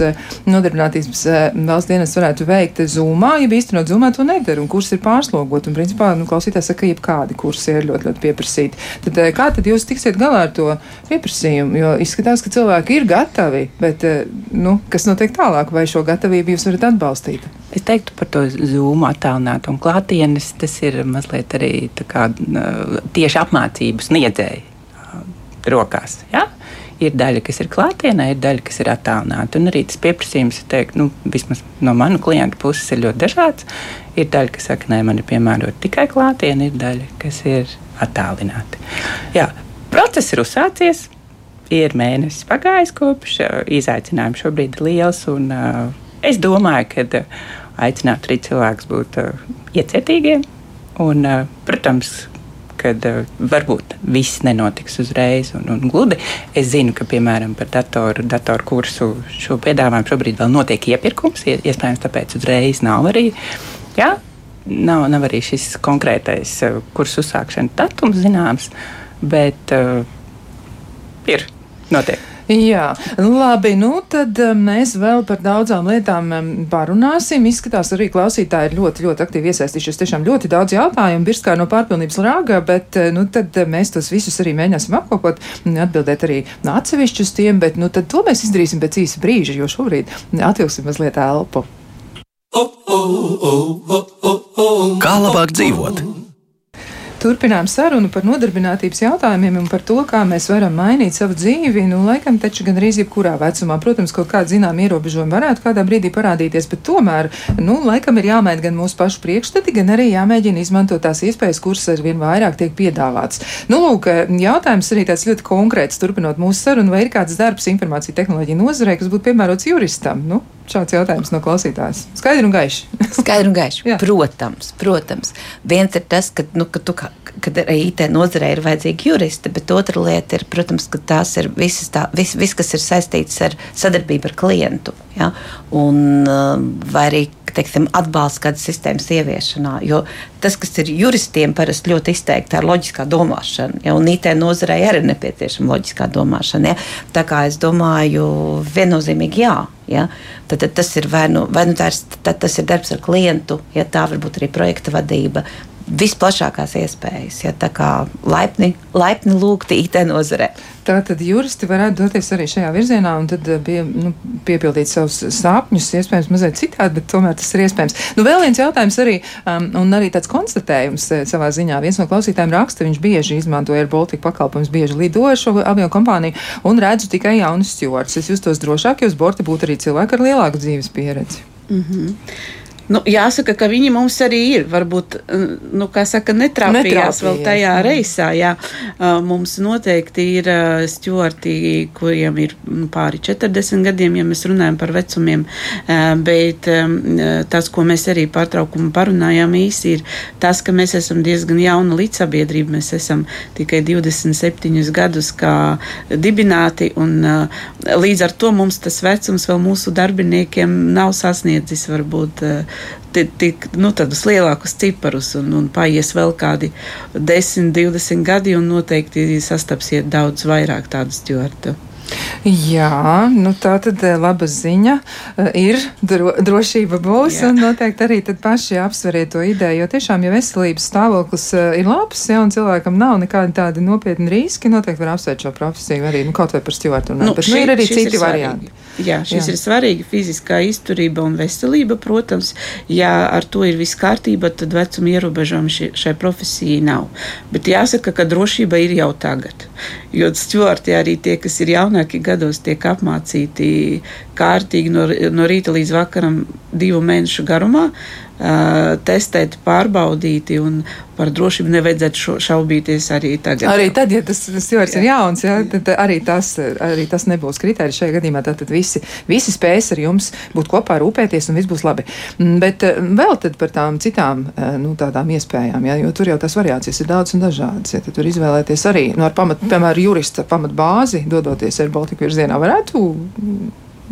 Nodarbinātības valsts dienests varētu veikt Zoomā, ja īstenot Zoomā to nedara, un kurs ir pārslogot. Un, principā, nu, klausītājs saka, ka jebkādi kursi ir ļoti, ļoti pieprasīti. Tad kā tad jūs tiksiet galā ar to pieprasījumu? Jo izskatās, ka cilvēki ir gatavi, bet, nu, kas notiek tālāk, vai šo gatavību jūs varat atbalstīt? Es teiktu par to zūmu attālinātu un klātienes. Tas ir mazliet arī kā, tieši apmācību sniedzēji rokās. Ja? Ir daļa, kas ir klātienē, ir daļa, kas ir attālināta. Un arī tas pieprasījums, teiktu, nu, vismaz no manu klientu puses, ir ļoti dažāds. Ir daļa, kas saka, nē, man ir piemērota tikai klātienē, ir daļa, kas ir attālināta. Jā, process ir uzsācies. Ir mēnesis pagājis kopš izaicinājums šobrīd ir liels. Un, uh, es domāju, ka uh, aicinātu arī cilvēkus būt uh, iecietīgiem. Un, protams, kad uh, varbūt viss nenotiks uzreiz un, un gludi. Es zinu, ka, piemēram, par datoru, datoru kursu šo piedāvājumu šobrīd vēl notiek iepirkums. Iespējams, tāpēc uzreiz nav arī. Jā, Nav, nav arī šis konkrētais uh, kursu uzsākšanas datums zināms, bet uh, ir notiek. Jā, labi. Nu, tad mēs vēl par daudzām lietām parunāsim. Izskatās, arī klausītāji ir ļoti, ļoti aktīvi iesaistījušies. Tiešām ļoti daudz jautājumu, birskā no pārpilnības rāga, bet nu, tad mēs tos visus arī mēģināsim apkopot, atbildēt arī atsevišķi uz tiem, bet nu, to mēs izdarīsim pēc īsa brīža, jo šobrīd atvilksim mazliet elpu. Kā labāk dzīvot? Turpinām sarunu par nodarbinātības jautājumiem un par to, kā mēs varam mainīt savu dzīvi. Nu, laikam, taču gan arī jebkurā vecumā, protams, kaut kāda zināma ierobežojuma varētu kādā brīdī parādīties, bet tomēr, nu, laikam ir jāmaina gan mūsu pašu priekšstati, gan arī jāmēģina izmantot tās iespējas, kuras ar vien vairāk tiek piedāvāts. Nu, lūk, jautājums arī tāds ļoti konkrēts, turpinot mūsu sarunu, vai ir kāds darbs informācija tehnoloģija nozarē, kas būtu piemērots juristam? Nu, Šāds jautājums no klausītājas. Skaidri un gaiši. Skaidri un gaiši. protams, protams. Viens ir tas, ka, nu, ka tu, kad arī IT nozarē ir vajadzīgi juristi, bet otra lieta ir, protams, ka tās ir visas tā, vis, vis, kas ir saistīts ar sadarbību ar klientu. Ja? Un, vai arī teiksim, atbalsts kādas sistēmas ieviešanā. Jo tas, kas ir juristiem, parasti ļoti izteikti ir loģiskā domāšana. Ja, un IT nozarei arī ir nepieciešama loģiskā domāšana. Ja. Tā kā es domāju, viennozīmīgi jā. Ja? Tad, tad tas ir vai nu, vai nu ir, tas ir darbs ar klientu, ja tā varbūt arī projekta vadība, visplašākās iespējas. Ja, tā kā laipni, laipni lūgti IT nozarē. Tā tad juristi varētu doties arī šajā virzienā un tad pie, nu, piepildīt savus sapņus, iespējams, mazliet citādi, bet tomēr tas ir iespējams. Nu, vēl viens jautājums arī, um, un arī tāds konstatējums savā ziņā. Viens no klausītājiem raksta, viņš bieži izmanto Air Baltica pakalpojumus, bieži lido ar šo avio kompāniju un redzu tikai jaunus stjords. Es justos drošāk, jo uz borta būtu arī cilvēki ar lielāku dzīves pieredzi. Mm -hmm. Nu, jāsaka, ka viņi mums arī ir. Varbūt, nu, kā saka, netrāpījās, netrāpījās vēl tajā jā. reisā. Jā. Mums noteikti ir stjorti, kuriem ir nu, pāri 40 gadiem, ja mēs runājam par vecumiem. Bet tas, ko mēs arī pārtraukumu parunājām īsi, ir tas, ka mēs esam diezgan jauna līdzsabiedrība. Mēs esam tikai 27 gadus kā dibināti, un līdz ar to mums tas vecums vēl mūsu darbiniekiem nav sasniedzis varbūt tik nu, tādus lielākus ciparus, un, un paies vēl kādi 10, 20 gadi, un noteikti sastapsiet daudz vairāk tādu stjortu. Jā, nu tā tad eh, laba ziņa eh, ir, dro, drošība būs, jā. un noteikti arī tad paši apsveriet to ideju, jo tiešām, ja veselības stāvoklis eh, ir labs, ja un cilvēkam nav nekādi tādi nopietni riski, noteikti var apsvērt šo profesiju arī, nu, kaut vai par stjortu runāt, nu, bet šī, nu, ir arī citi ir varianti. Jā, šis jā. ir svarīgi fiziskā izturība un veselība, protams, ja ar to ir viss kārtība, tad vecuma ierobežojumi šai, šai profesijai nav. Bet jāsaka, ka drošība ir jau tagad, jo stjorti arī tie, kas ir jaunāki gados tiek apmācīti kārtīgi no, no rīta līdz vakaram divu mēnešu garumā, testēti, pārbaudīti un par drošību nevajadzētu šaubīties arī tagad. Arī tad, ja tas cilvēks ir jauns, ja, tad arī tas, arī tas nebūs kriterijs šajā gadījumā. Tad visi, visi spēs ar jums būt kopā, rūpēties un viss būs labi. Bet vēl tad par tām citām nu, tādām iespējām, ja, jo tur jau tās variācijas ir daudz un dažādas. Ja, tad tur izvēlēties arī nu, ar pamat, piemēram, jurista pamatbāzi, dodoties ar Baltiku virzienā, varētu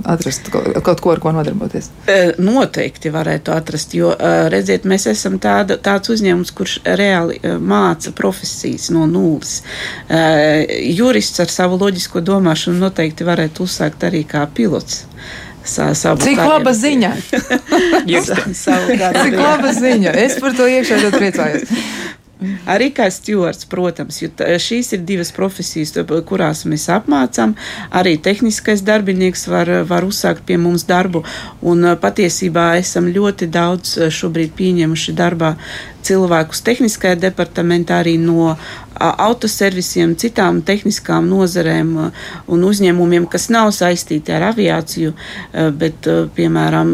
atrast kaut ko, ar ko nodarboties? E, noteikti varētu atrast, jo e, redziet, mēs esam tāda, tāds uzņēmums, kurš reāli e, māca profesijas no nulles. Jurists ar savu loģisko domāšanu noteikti varētu uzsākt arī kā pilots. Sa, Cik karjeru. laba ziņa! Cik laba ziņa! Es par to iekšā ļoti priecājos. Arī kā stewards, protams, jo šīs ir divas profesijas, kurās mēs apmācām. Arī tehniskais darbinieks var, var uzsākt pie mums darbu, un patiesībā esam ļoti daudz šobrīd pieņemuši darbā cilvēkus tehniskajā departamentā, arī no autoservisiem, citām tehniskām nozarēm un uzņēmumiem, kas nav saistīti ar aviāciju, bet, piemēram,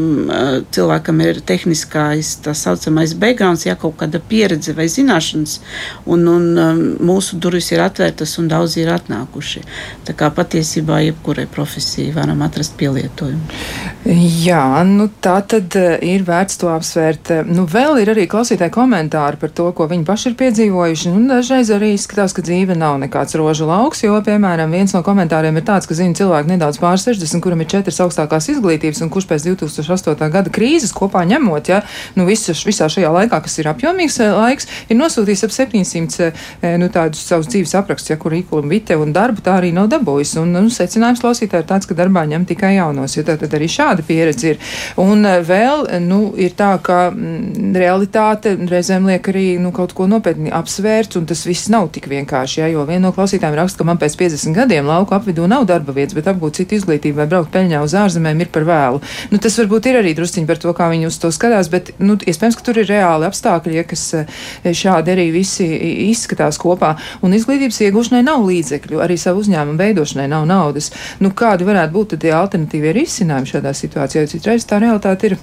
cilvēkam ir tehniskais, tā saucamais backgrounds, ja kaut kāda pieredze vai zināšanas, un, un mūsu durvis ir atvērtas un daudzi ir atnākuši. Tā kā patiesībā jebkurai profesijai varam atrast pielietojumu. Jā, nu tā tad ir vērts to apsvērt. Nu, vēl ir arī klausītāji komentāri par to, ko viņi paši ir piedzīvojuši. Nu, dažreiz arī izskatās, ka dzīve nav nekāds rožu lauks, jo, piemēram, viens no komentāriem ir tāds, ka zina cilvēku nedaudz pār 60, kuram ir četras augstākās izglītības un kurš pēc 2008. gada krīzes kopā ņemot, ja, nu, visu, visā šajā laikā, kas ir apjomīgs eh, laiks, ir nosūtījis ap 700 eh, nu, tādus savus dzīves aprakstus, ja kur īkulu un vite un darbu tā arī nav dabūjis. Un, nu, secinājums klausītāji ir tāds, ka darbā ņem tikai jaunos, jo tad, tad arī šāda pieredze ir. Un eh, vēl, nu, ir tā, ka m, mm, realitāte reizēm liek arī nu, kaut ko nopietni apsvērt, un tas viss nav tik vienkārši. Ja, jo viena no klausītājiem raksta, ka man pēc 50 gadiem lauku apvidū nav darba vietas, bet apgūt citu izglītību vai braukt peļņā uz ārzemēm ir par vēlu. Nu, tas varbūt ir arī drusciņi par to, kā viņi uz to skatās, bet nu, iespējams, ka tur ir reāli apstākļi, ja, kas eh, šādi arī visi izskatās kopā. Un izglītības iegūšanai nav līdzekļu, arī savu uzņēmumu veidošanai nav naudas. Nu, kādi varētu būt tie alternatīvie risinājumi šādā situācijā? Jo citreiz tā realitāte ir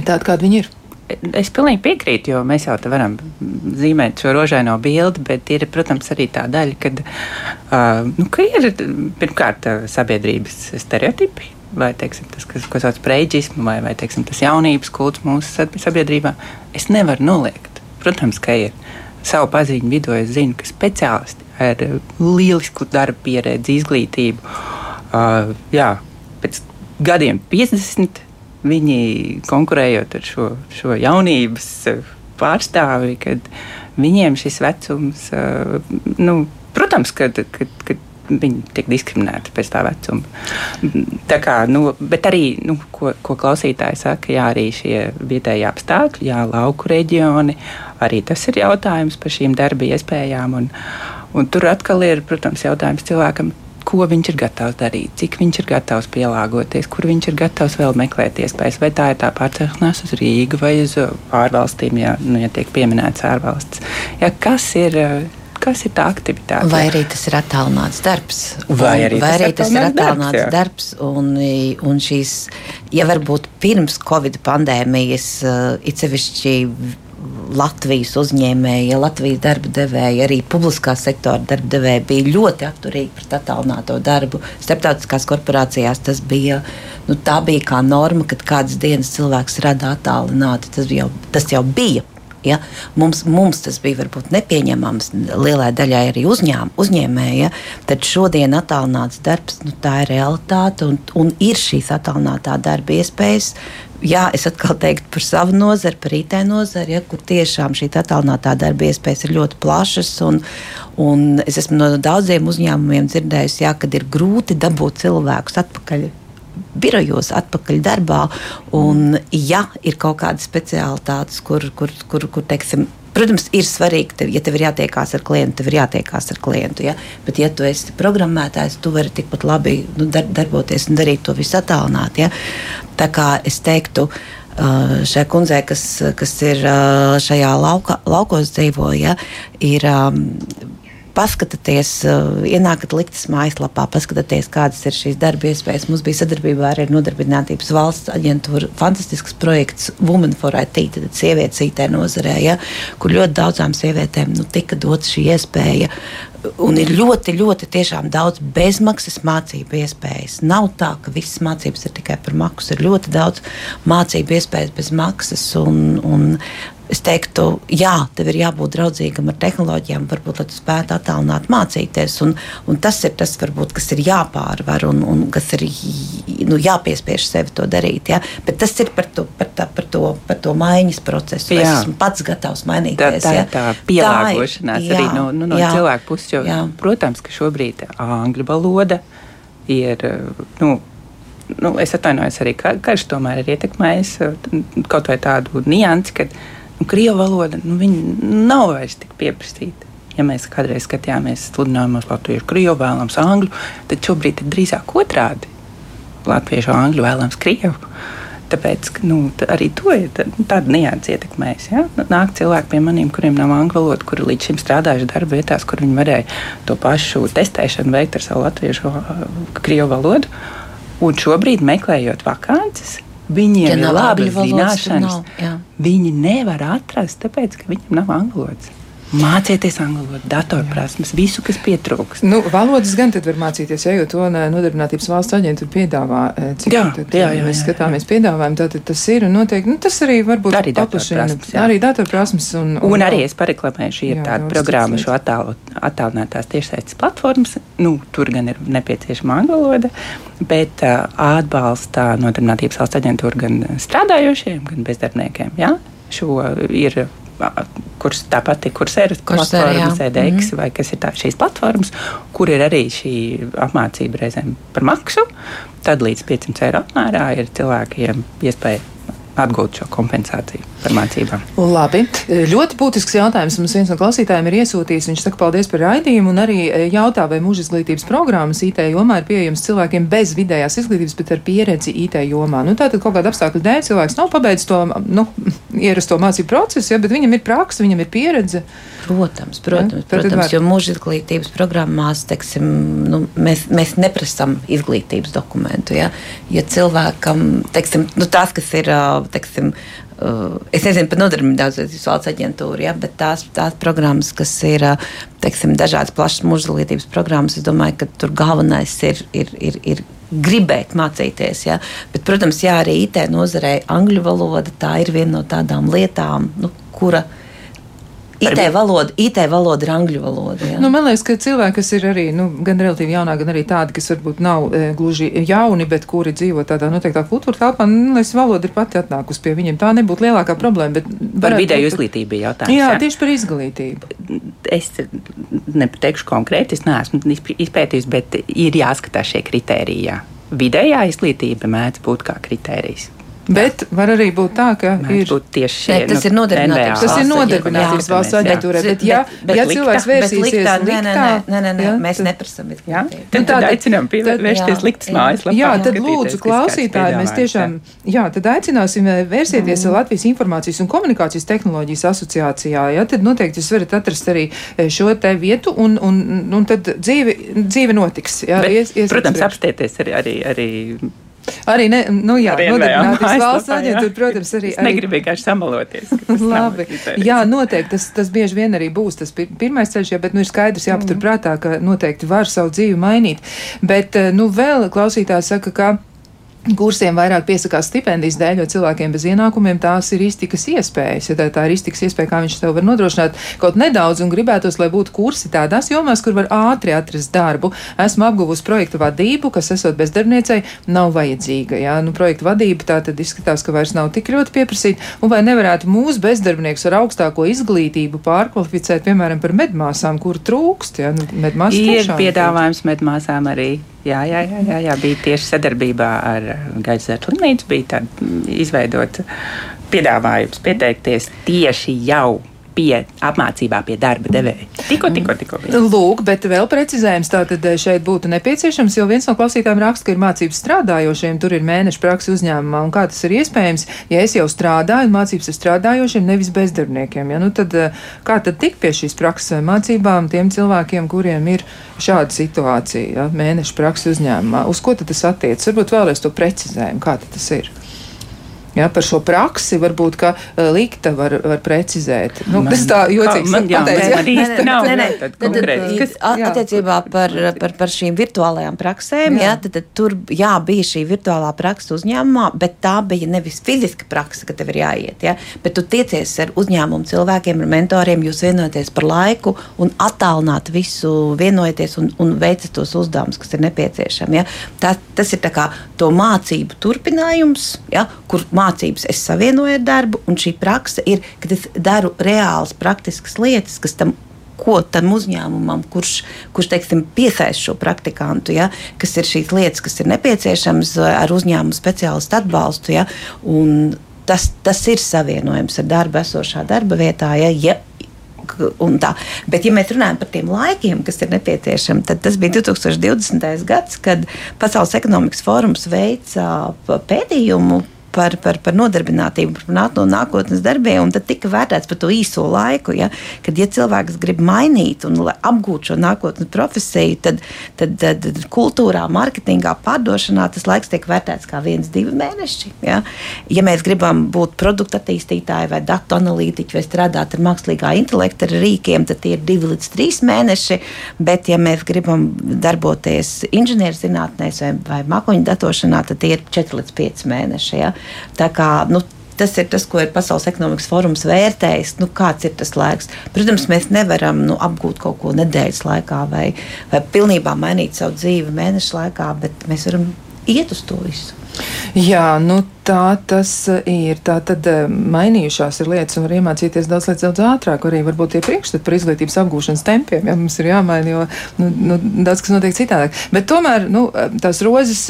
tāda, kāda viņi ir. Es pilnīgi piekrītu, jo mēs jau te varam zīmēt šo rožaino bildi, bet ir, protams, arī tā daļa, kad, uh, nu, ka ir pirmkārt sabiedrības stereotipi, vai teiksim, tas, kas, ko sauc par preģismu, vai, vai teiksim, tas jaunības kults mūsu sabiedrībā. Es nevaru noliegt. Protams, ka ir savu paziņu vidū, es zinu, ka speciālisti ar lielisku darba pieredzi, izglītību, uh, jā, pēc gadiem 50 viņi konkurējot ar šo, šo jaunības eh, pārstāvi, kad viņiem šis vecums, eh, nu, protams, kad, kad, kad viņi tiek diskriminēti pēc tā vecuma. Tā kā, nu, bet arī, nu, ko, ko klausītāji saka, jā, arī šie vietējie apstākļi, jā, lauku reģioni, arī tas ir jautājums par šīm darba iespējām. Un, un tur atkal ir, protams, jautājums cilvēkam, ko viņš ir gatavs darīt, cik viņš ir gatavs pielāgoties, kur viņš ir gatavs vēl meklēt iespējas. Vai tā ir tā pārcelšanās uz Rīgu vai uz ārvalstīm, ja, nu, ja tiek pieminēts ārvalsts. Ja, kas ir? Kas ir tā aktivitāte? Vai arī tas ir attālināts darbs? Vai arī, vai arī tas, ir attālināts darbs, darbs un, un šīs, ja varbūt pirms Covid pandēmijas, it sevišķi Latvijas uzņēmēji, Latvijas darba devēji, arī publiskā sektora darba devēji bija ļoti atturīgi pret attālināto darbu. Starptautiskās korporācijās tas bija, nu, tā bija kā norma, kad kādas dienas cilvēks rada attālināti. Tas jau, tas jau bija Ja? Mums, mums tas bija varbūt nepieņemams lielai daļai arī uzņēm, uzņēmēja. Tad šodien attālināts darbs, nu, tā ir realitāte un, un ir šīs attālinātā darba iespējas jā, es atkal teiktu par savu nozari, par IT nozari, ja, kur tiešām šī attālinātā darba iespējas ir ļoti plašas. Un, un es esmu no daudziem uzņēmumiem dzirdējusi, ja, kad ir grūti dabūt cilvēkus atpakaļ birojos, atpakaļ darbā. Un, ja ir kaut kādas speciālitātes, kur, kur, kur, kur teiksim, Protams, ir svarīgi, tev, ja tev ir jātiekās ar klientu, tev ir jātiekās ar klientu. Ja? Bet, ja tu esi programmētājs, tu vari tikpat labi nu, dar, darboties un darīt to visu attālināti. Ja? Tā kā es teiktu, šai kundzei, kas, kas ir šajā lauka, laukos dzīvoja, ir paskatieties, uh, ienākat liktas mājaslapā, paskatieties, kādas ir šīs darba iespējas. Mums bija sadarbībā arī ar Nodarbinātības valsts aģentūru fantastisks projekts Women for IT, tad sievietes IT nozarē, ja, kur ļoti daudzām sievietēm nu, tika dot šī iespēja. Un ir ļoti, ļoti daudz bezmaksas mācību iespējas. Nav tā, ka visas mācības ir tikai par maksu. Ir ļoti daudz mācību iespējas bez maksas. Un, un Es teiktu, jā, tev ir jābūt draudzīgam ar tehnoloģijām, varbūt, tu spētu attālināt mācīties. Un, un tas ir tas, varbūt, kas ir jāpārvar un, un kas ir nu, jāpiespiež sevi to darīt. Ja? Bet tas ir par to, par tā, par to, par to maiņas procesu. Jā. Es esmu pats gatavs mainīties. Tā, tā, ja? tā pielāgošanās tā ir, arī jā, no, nu, no jā, cilvēku puses. Jo, jā. protams, ka šobrīd angļu valoda ir. Nu, nu, es atvainojos arī, ka karš tomēr ir ietekmējis kaut vai tādu niansi, ka Nu, Krievu valoda nu, nav vairs tik pieprasīta. Ja mēs kādreiz skatījāmies sludinājumos, latviešu, krievu vēlams angļu, tad šobrīd ir drīzāk otrādi. Latviešu angļu vēlams krievu. Tāpēc nu, arī to ir tāda nianses ietekmējis. Ja? Nāk cilvēki pie maniem, kuriem nav angļu valoda, kuri līdz šim strādājuši darba vietās, kur viņi varēja to pašu testēšanu veikt ar savu latviešu, krievu valodu. Un šobrīd, meklējot vakances, Viņiem ja ir labi zināšanas. Nav, viņi nevar atrast, tāpēc, ka viņiem nav angļu valodas. Mācieties angļu valodu, datorprasmes, visu, kas pietrūkst. Nu, valodas gan tad var mācīties, ja, jo to nodarbinātības valsts aģentūra piedāvā. E, cik jā, tad, jā, jā, mēs skatāmies piedāvājumu, tātad tas ir un noteikti, nu, tas arī varbūt arī paplašina. Arī datorprasmes. Un, un, un arī es pareklamēju, šī ir jā, tāda programma, šo attālu, attālinātās tiešsaistes platformas. Nu, tur gan ir nepieciešama angļu valoda, bet uh, atbalsta nodarbinātības valsts aģentūra gan strādājošiem, gan bezdarbniekiem. Ja? Šo ir kuras tāpat ir kursēras platformas, EDX mm. vai kas ir tā, šīs platformas, kur ir arī šī apmācība reizēm par maksu. Tad līdz 500 eiro apmērā ir cilvēkiem iespēja atgūt šo kompensāciju par mācībām. Labi. Ļoti būtisks jautājums. Mums viens no klausītājiem ir iesūtījis. Viņš saka, paldies par raidījumu un arī e, jautā, vai mūža izglītības programmas IT jomā ir pieejams cilvēkiem bez vidējās izglītības, bet ar pieredzi IT jomā. Nu, tātad kaut kāda apstākļa dēļ cilvēks nav pabeidzis to nu, ierasto mācību procesu, ja, bet viņam ir praksa, viņam ir pieredze. Protams, protams, ja, protams jo mūža izglītības programmās teiksim, nu, mēs, mēs neprasām izglītības dokumentu. Ja, ja cilvēkam, teiksim, nu, tās, kas ir teiksim, uh, es nezinu par nodarbinātības valsts aģentūru, ja, bet tās, tās programmas, kas ir uh, teiksim, dažādas plašas mūža izglītības programmas, es domāju, ka tur galvenais ir. ir, ir, ir gribēt mācīties. Ja? Bet, protams, jā, arī IT nozarē angļu valoda tā ir viena no tādām lietām, nu, kura ir IT valoda, IT valoda ir angļu valoda. Jā. Nu, man liekas, ka cilvēki, kas ir arī nu, gan relatīvi jaunā, gan arī tādi, kas varbūt nav e, gluži jauni, bet kuri dzīvo tādā noteiktā kultūra telpā, nu, liekas, valoda ir pati atnākusi pie viņiem. Tā nebūtu lielākā problēma. Par vidēju izglītību jautājums. Jā, jā, tieši par izglītību. Es nepateikšu konkrēti, es neesmu izpētījis, bet ir jāskatās šie kriteriji. Jā. Vidējā izglītība mēdz būt kā kritērijs. Bet var arī būt tā, ka Mēdz ir tieši šie, ne, tas nu, ir nodarbinātības tas ir nodarbinātības valsts aģentūrā. Bet, ja, bet, bet ja cilvēks vērsīsies liktā, nē, nē, nē, mēs neprasam. Jā, tad, nu, tad aicinām pievērsties liktas mājas. Jā, tad lūdzu klausītāji, mēs tiešām, jā, tad aicināsim eh, vērsieties mm. Latvijas informācijas un komunikācijas tehnoloģijas asociācijā. Jā, tad noteikti jūs varat atrast arī eh, šo te vietu un, un, un tad dzīve, dzīve notiks. Jā, bet, ies, ies protams, apstieties arī, arī, arī Arī, ne, nu jā, nodarbinātības valsts aģentūra, protams, arī. Es negribu vienkārši samaloties. Labi. Jā, noteikti, tas, tas bieži vien arī būs tas pirmais ceļš, jā, bet nu ir skaidrs jāpatur mm. prātā, ka noteikti var savu dzīvi mainīt. Bet, eh, nu, vēl klausītājs saka, ka kursiem vairāk piesakās stipendijas dēļ, jo cilvēkiem bez ienākumiem tās ir iztikas iespējas. Ja tā, tā ir iztikas iespēja, kā viņš tev var nodrošināt kaut nedaudz, un gribētos, lai būtu kursi tādās jomās, kur var ātri atrast darbu. Esmu apguvusi projektu vadību, kas, esot bezdarbniecei, nav vajadzīga. Ja? Nu, projektu vadība tā tad izskatās, ka vairs nav tik ļoti pieprasīta, un vai nevarētu mūsu bezdarbniekus ar augstāko izglītību pārkvalificēt, piemēram, par medmāsām, kur trūkst. Ja? Nu, ir piedāvājums medmāsām arī. Jā, jā, jā, jā, jā, bija tieši sadarbībā ar Gaisa slimnīcu, bija tāda izveidota piedāvājums pieteikties tieši jau pie apmācībā pie darba devēja. Tikko, tikko, tikko. Lūk, bet vēl precizējums tātad eh, šeit būtu nepieciešams, jo viens no klausītājiem raksta, ka ir mācības strādājošiem, tur ir mēneša praksa uzņēmumā, un kā tas ir iespējams, ja es jau strādāju, un mācības ir strādājošiem, nevis bezdarbniekiem. Ja? Nu, tad, eh, kā tad tikt pie šīs prakses vai mācībām tiem cilvēkiem, kuriem ir šāda situācija, ja? mēneša praksa uzņēmumā? Uz ko tad tas attiecas? Varbūt vēlreiz to precizējumu, kā tas ir. Ja, par šo praksi varbūt ka uh, likta var, var precizēt. Nu, man, tas tā jocīgs man, jā, jā. tad, kas, attiecībā par, par, par šīm virtuālajām praksēm, jā. Jā, tad, tad tur jā, bija šī virtuālā praksa uzņēmumā, bet tā bija nevis fiziska praksa, ka tev ir jāiet, ja, bet tu tiecies ar uzņēmumu cilvēkiem, ar mentoriem, jūs vienojaties par laiku un attālināt visu, vienojaties un, un veicat tos uzdevumus, kas ir nepieciešami. Ja. Tā, tas ir tā kā to mācību turpinājums, ja, kur mācību mācības es savienoju ar darbu, un šī praksa ir, kad es daru reālas, praktiskas lietas, kas tam ko tam uzņēmumam, kurš, kurš teiksim, piesaista šo praktikantu, ja, kas ir šīs lietas, kas ir nepieciešamas ar uzņēmumu speciālistu atbalstu. Ja, tas, tas ir savienojums ar darbu esošā darba vietā. Ja, ja, Bet, ja mēs runājam par tiem laikiem, kas ir nepieciešami, tad tas bija 2020. gads, kad Pasaules ekonomikas fórums veica pētījumu par, par, par nodarbinātību, par nākotnes darbiem, tad tika vērtēts par to īso laiku. Ja, kad ja cilvēks grib mainīt un apgūt šo nākotnes profesiju, tad, tad, tad, tad kultūrā, mārketingā, pārdošanā tas laiks tiek vērtēts kā viens, divi mēneši. Ja, ja mēs gribam būt produktu attīstītāji vai datu analītiķi vai strādāt ar mākslīgā intelekta rīkiem, tad tie ir divi līdz trīs mēneši. Bet, ja mēs gribam darboties inženierzinātnēs vai, vai mākoņu datošanā, tad tie ir 4 līdz 5 mēneši. Ja. Tā kā, nu, Tas ir tas, ko ir Pasaules ekonomikas forums vērtējis. Nu, kāds ir tas laiks? Protams, mēs nevaram nu, apgūt kaut ko nedēļas laikā vai, vai pilnībā mainīt savu dzīvi mēneša laikā, bet mēs varam iet uz to visu. Jā, nu tā tas ir. Tā tad eh, mainījušās ir lietas un var iemācīties daudz lietas daudz ātrāk. Arī varbūt tie priekšstati par izglītības apgūšanas tempiem, ja mums ir jāmaina, jo nu, nu, daudz kas notiek citādāk. Bet tomēr nu, tās rozes,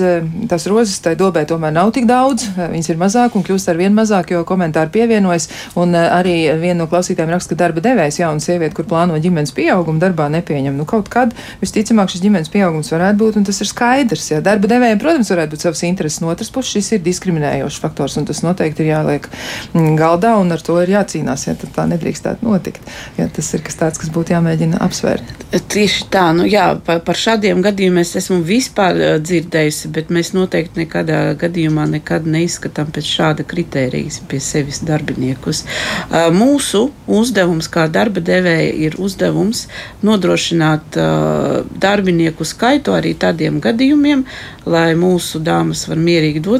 tās rozes tai dobē tomēr nav tik daudz. Viņas ir mazāk un kļūst ar vien mazāk, jo komentāri pievienojas. Un arī viena no klausītājiem raksta, ka darba devējs jauna sieviete, kur plāno ģimenes pieaugumu, darbā nepieņem. Nu, kaut kad visticamāk šis ģimenes pieaugums varētu būt, un tas ir skaidrs. Ja darba devējiem, protams, varētu būt savas intereses. No otras puses, šis ir diskriminējošs faktors, un tas noteikti ir jāliek mm, galdā, un ar to ir jācīnās, ja tā nedrīkstētu notikt. Ja tas ir kas tāds, kas būtu jāmēģina apsvērt. Tieši tā, nu jā, par, par šādiem gadījumiem es esmu vispār dzirdējusi, bet mēs noteikti nekādā gadījumā nekad neizskatām pēc šāda kritērijas pie sevis darbiniekus. Mūsu uzdevums kā darba devēja ir uzdevums nodrošināt darbinieku skaitu arī tādiem gadījumiem, lai mūsu dāmas var mierīgi doties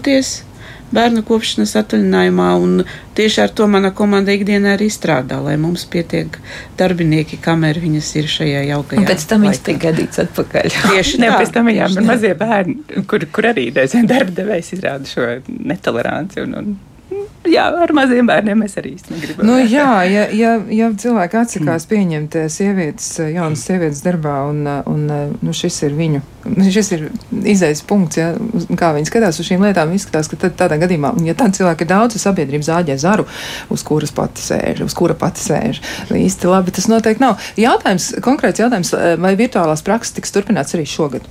bērnu kopšanas atvaļinājumā, un tieši ar to mana komanda ikdienā arī strādā, lai mums pietiek darbinieki, kamēr viņas ir šajā jaukajā. Un pēc tam viņas tiek gadīts atpakaļ. Tieši tā. Ne, pēc tam ir mazie bērni, kur, kur arī reizēm darba devējs izrāda šo netoleranci un, un jā, ar maziem bērniem mēs arī īsti negribam. Nu, jā, ja, ja, ja cilvēki atsakās pieņemt eh, sievietes, eh, jaunas sievietes darbā, un, eh, un nu, šis ir viņu, šis ir izējas punkts, ja, kā viņi skatās uz šīm lietām, izskatās, ka tad, tādā gadījumā, un ja tādi cilvēki ir daudz, sabiedrība zāģē zaru, uz kuras pati sēž, uz kura pati sēž, īsti labi tas noteikti nav. Jautājums, konkrēts jautājums, vai virtuālās prakses tiks turpināts arī šogad?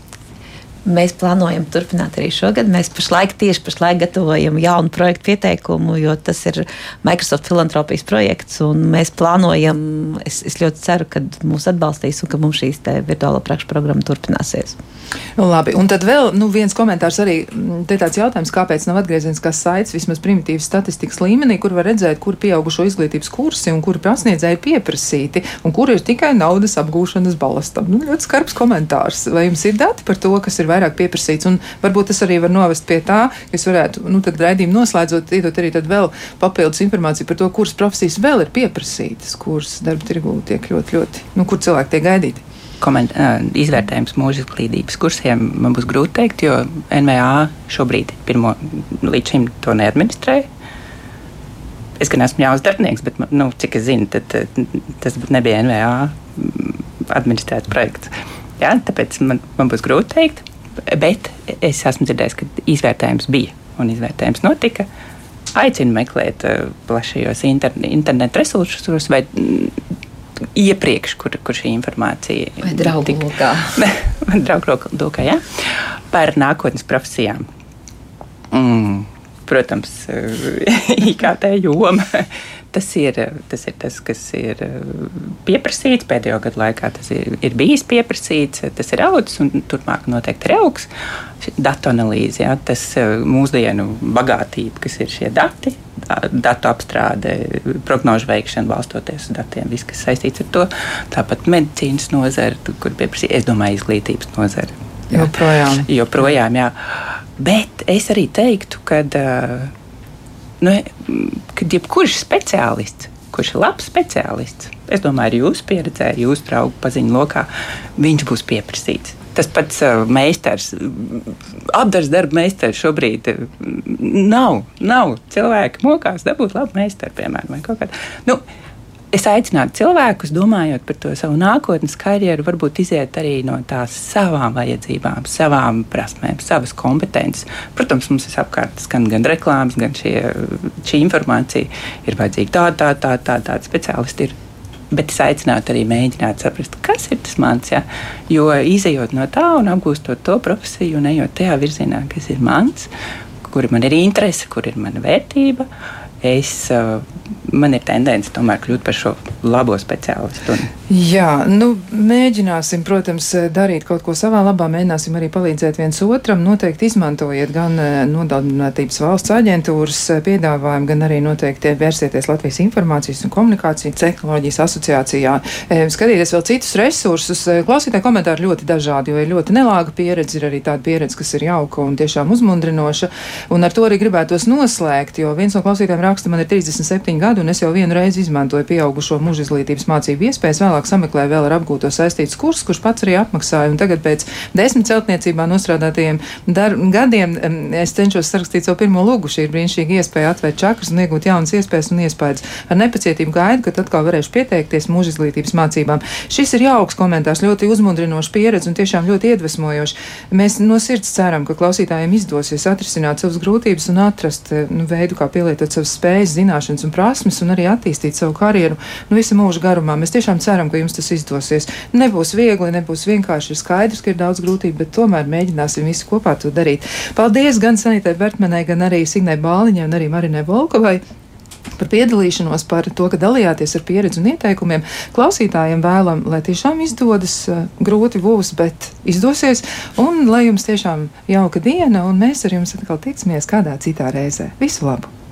Mēs plānojam turpināt arī šogad. Mēs pašlaik tieši pašlaik gatavojam jaunu projektu pieteikumu, jo tas ir Microsoft filantropijas projekts. Mēs plānojam, es, es ļoti ceru, ka mūs atbalstīs un ka mums šīs virtuālā prakšu programma turpināsies. Nu, labi, un tad vēl nu, viens komentārs arī. mm, Te tāds jautājums, kāpēc nav atgriezeniskās saites vismaz primitīvas statistikas līmenī, kur var redzēt, kur pieaugušo izglītības kursi un kuri prasniedzēji pieprasīti, un kur ir tikai naudas apgūšanas balastam. Nu, ļoti skarbs komentārs. Vai jums ir dati par to, kas ir vairāk pieprasīts? Un varbūt tas arī var novest pie tā, ka es varētu, nu, tad raidījumu noslēdzot, iedot arī tad vēl papildus informāciju par to, kuras profesijas vēl ir pieprasītas, kuras darba tirgū tiek ļoti, ļoti, nu, kur cilvēki tiek gaidīti. Koment, izvērtējums mūža izglītības kursiem man būs grūti pateikt, jo NVA šobrīd pirmo, līdz šim to neadministrēja. Es gan esmu jauns darbinieks, bet, nu, cik es zinu, tad, tas nebija NVA administrēts projekts. Jā, tāpēc man, man būs grūti pateikt, bet es esmu dzirdējis, ka izvērtējums bija un izvērtējums notika. Aicinu meklēt plašajos interne, internetu resursos vai mm, iepriekš, kur, kur šī informācija Vai draugu lokā. draugu lokā, jā, par nākotnes profesijām. Mm, protams, IKT joma. Tas ir, tas ir tas, kas ir pieprasīts pēdējo gadu laikā. Tas ir, ir bijis pieprasīts, tas ir augs un turpmāk noteikti ir augs. Datu analīze, jā, tas eh, mūsdienu bagātība, kas ir šie dati, da- datu apstrāde, prognožu veikšana, balstoties uz datiem, viss, kas saistīts ar to. Tāpat medicīnas nozare, kur pieprasīja, es domāju, izglītības nozare. Jā. Joprojām. Joprojām, jā. Bet es arī teiktu, ka nu, kad jebkurš speciālists, kurš ir labs speciālists, es domāju, ar jūsu pieredzē, jūsu draugu paziņu lokā, viņš būs pieprasīts. Tas pats uh, meistars, apgabals darba meistars šobrīd uh, nav. nav. Cilvēki mokās dabūt labu meistaru, piemēram, vai kaut kādu. Nu, es aicinātu cilvēkus, domājot par to savu nākotnes karjeru, varbūt iziet arī no tās savām vajadzībām, savām prasmēm, savas kompetences. Protams, mums ir apkārt gan, gan reklāmas, gan šie, šī informācija. Ir vajadzīga tāda, tāda, tāda, tāda, tāda speciālisti. Ir. Bet es aicinātu arī mēģināt saprast, kas ir tas mans. Ja? Jo izējot no tā un apgūstot to profesiju un ejot tajā virzienā, kas ir mans, kur man ir interese, kur ir mana vērtība, es, uh, man ir tendence tomēr kļūt par šo labo speciālistu. Jā, nu, mēģināsim, protams, darīt kaut ko savā labā, mēģināsim arī palīdzēt viens otram. Noteikti izmantojiet gan eh, nodarbinātības valsts aģentūras eh, piedāvājumu, gan arī noteikti vērsieties Latvijas informācijas un komunikācijas tehnoloģijas asociācijā. Eh, Skatieties vēl citus resursus. Klausītāji komentāri ļoti dažādi, jo ir ļoti nelāga pieredze, ir arī tāda pieredze, kas ir jauka un tiešām uzmundrinoša. Un ar to arī gribētos noslēgt, jo viens no klausītājiem raksta, man ir 37 gadi, un es jau vienu reizi izmantoju pieaugušo mūža izglītības mācību iespējas, vēlāk sameklēju vēl ar apgūto saistīts kurs, kurš pats arī apmaksāja. Un tagad pēc desmit celtniecībā nostrādātajiem gadiem em, es cenšos sarakstīt savu pirmo lūgu. Šī ir brīnišķīga iespēja atvērt čakras un iegūt jaunas iespējas un iespējas. Ar nepacietību gaidu, kad atkal varēšu pieteikties mūža izglītības mācībām. Šis ir jauks komentārs, ļoti uzmundrinošs pieredze un tiešām ļoti iedvesmojošs. Mēs no sirds ceram, ka klausītājiem izdosies atrisināt savas grūtības un atrast eh, nu, veidu, kā pielietot savas spējas, zināšanas un prasmes un arī attīstīt savu karjeru nu, visu mūžu garumā. Mēs tiešām ceram, ka jums tas izdosies. Nebūs viegli, nebūs vienkārši. Ir skaidrs, ka ir daudz grūtību, bet tomēr mēģināsim visi kopā to darīt. Paldies gan Sanitai Bertmanai, gan arī Signai Bāliņai un arī Marinai Volkovai par piedalīšanos, par to, ka dalījāties ar pieredzi un ieteikumiem. Klausītājiem vēlam, lai tiešām izdodas, eh, grūti būs, bet izdosies, un lai jums tiešām jauka diena, un mēs ar jums atkal tiksimies kādā citā reizē. Visu labu!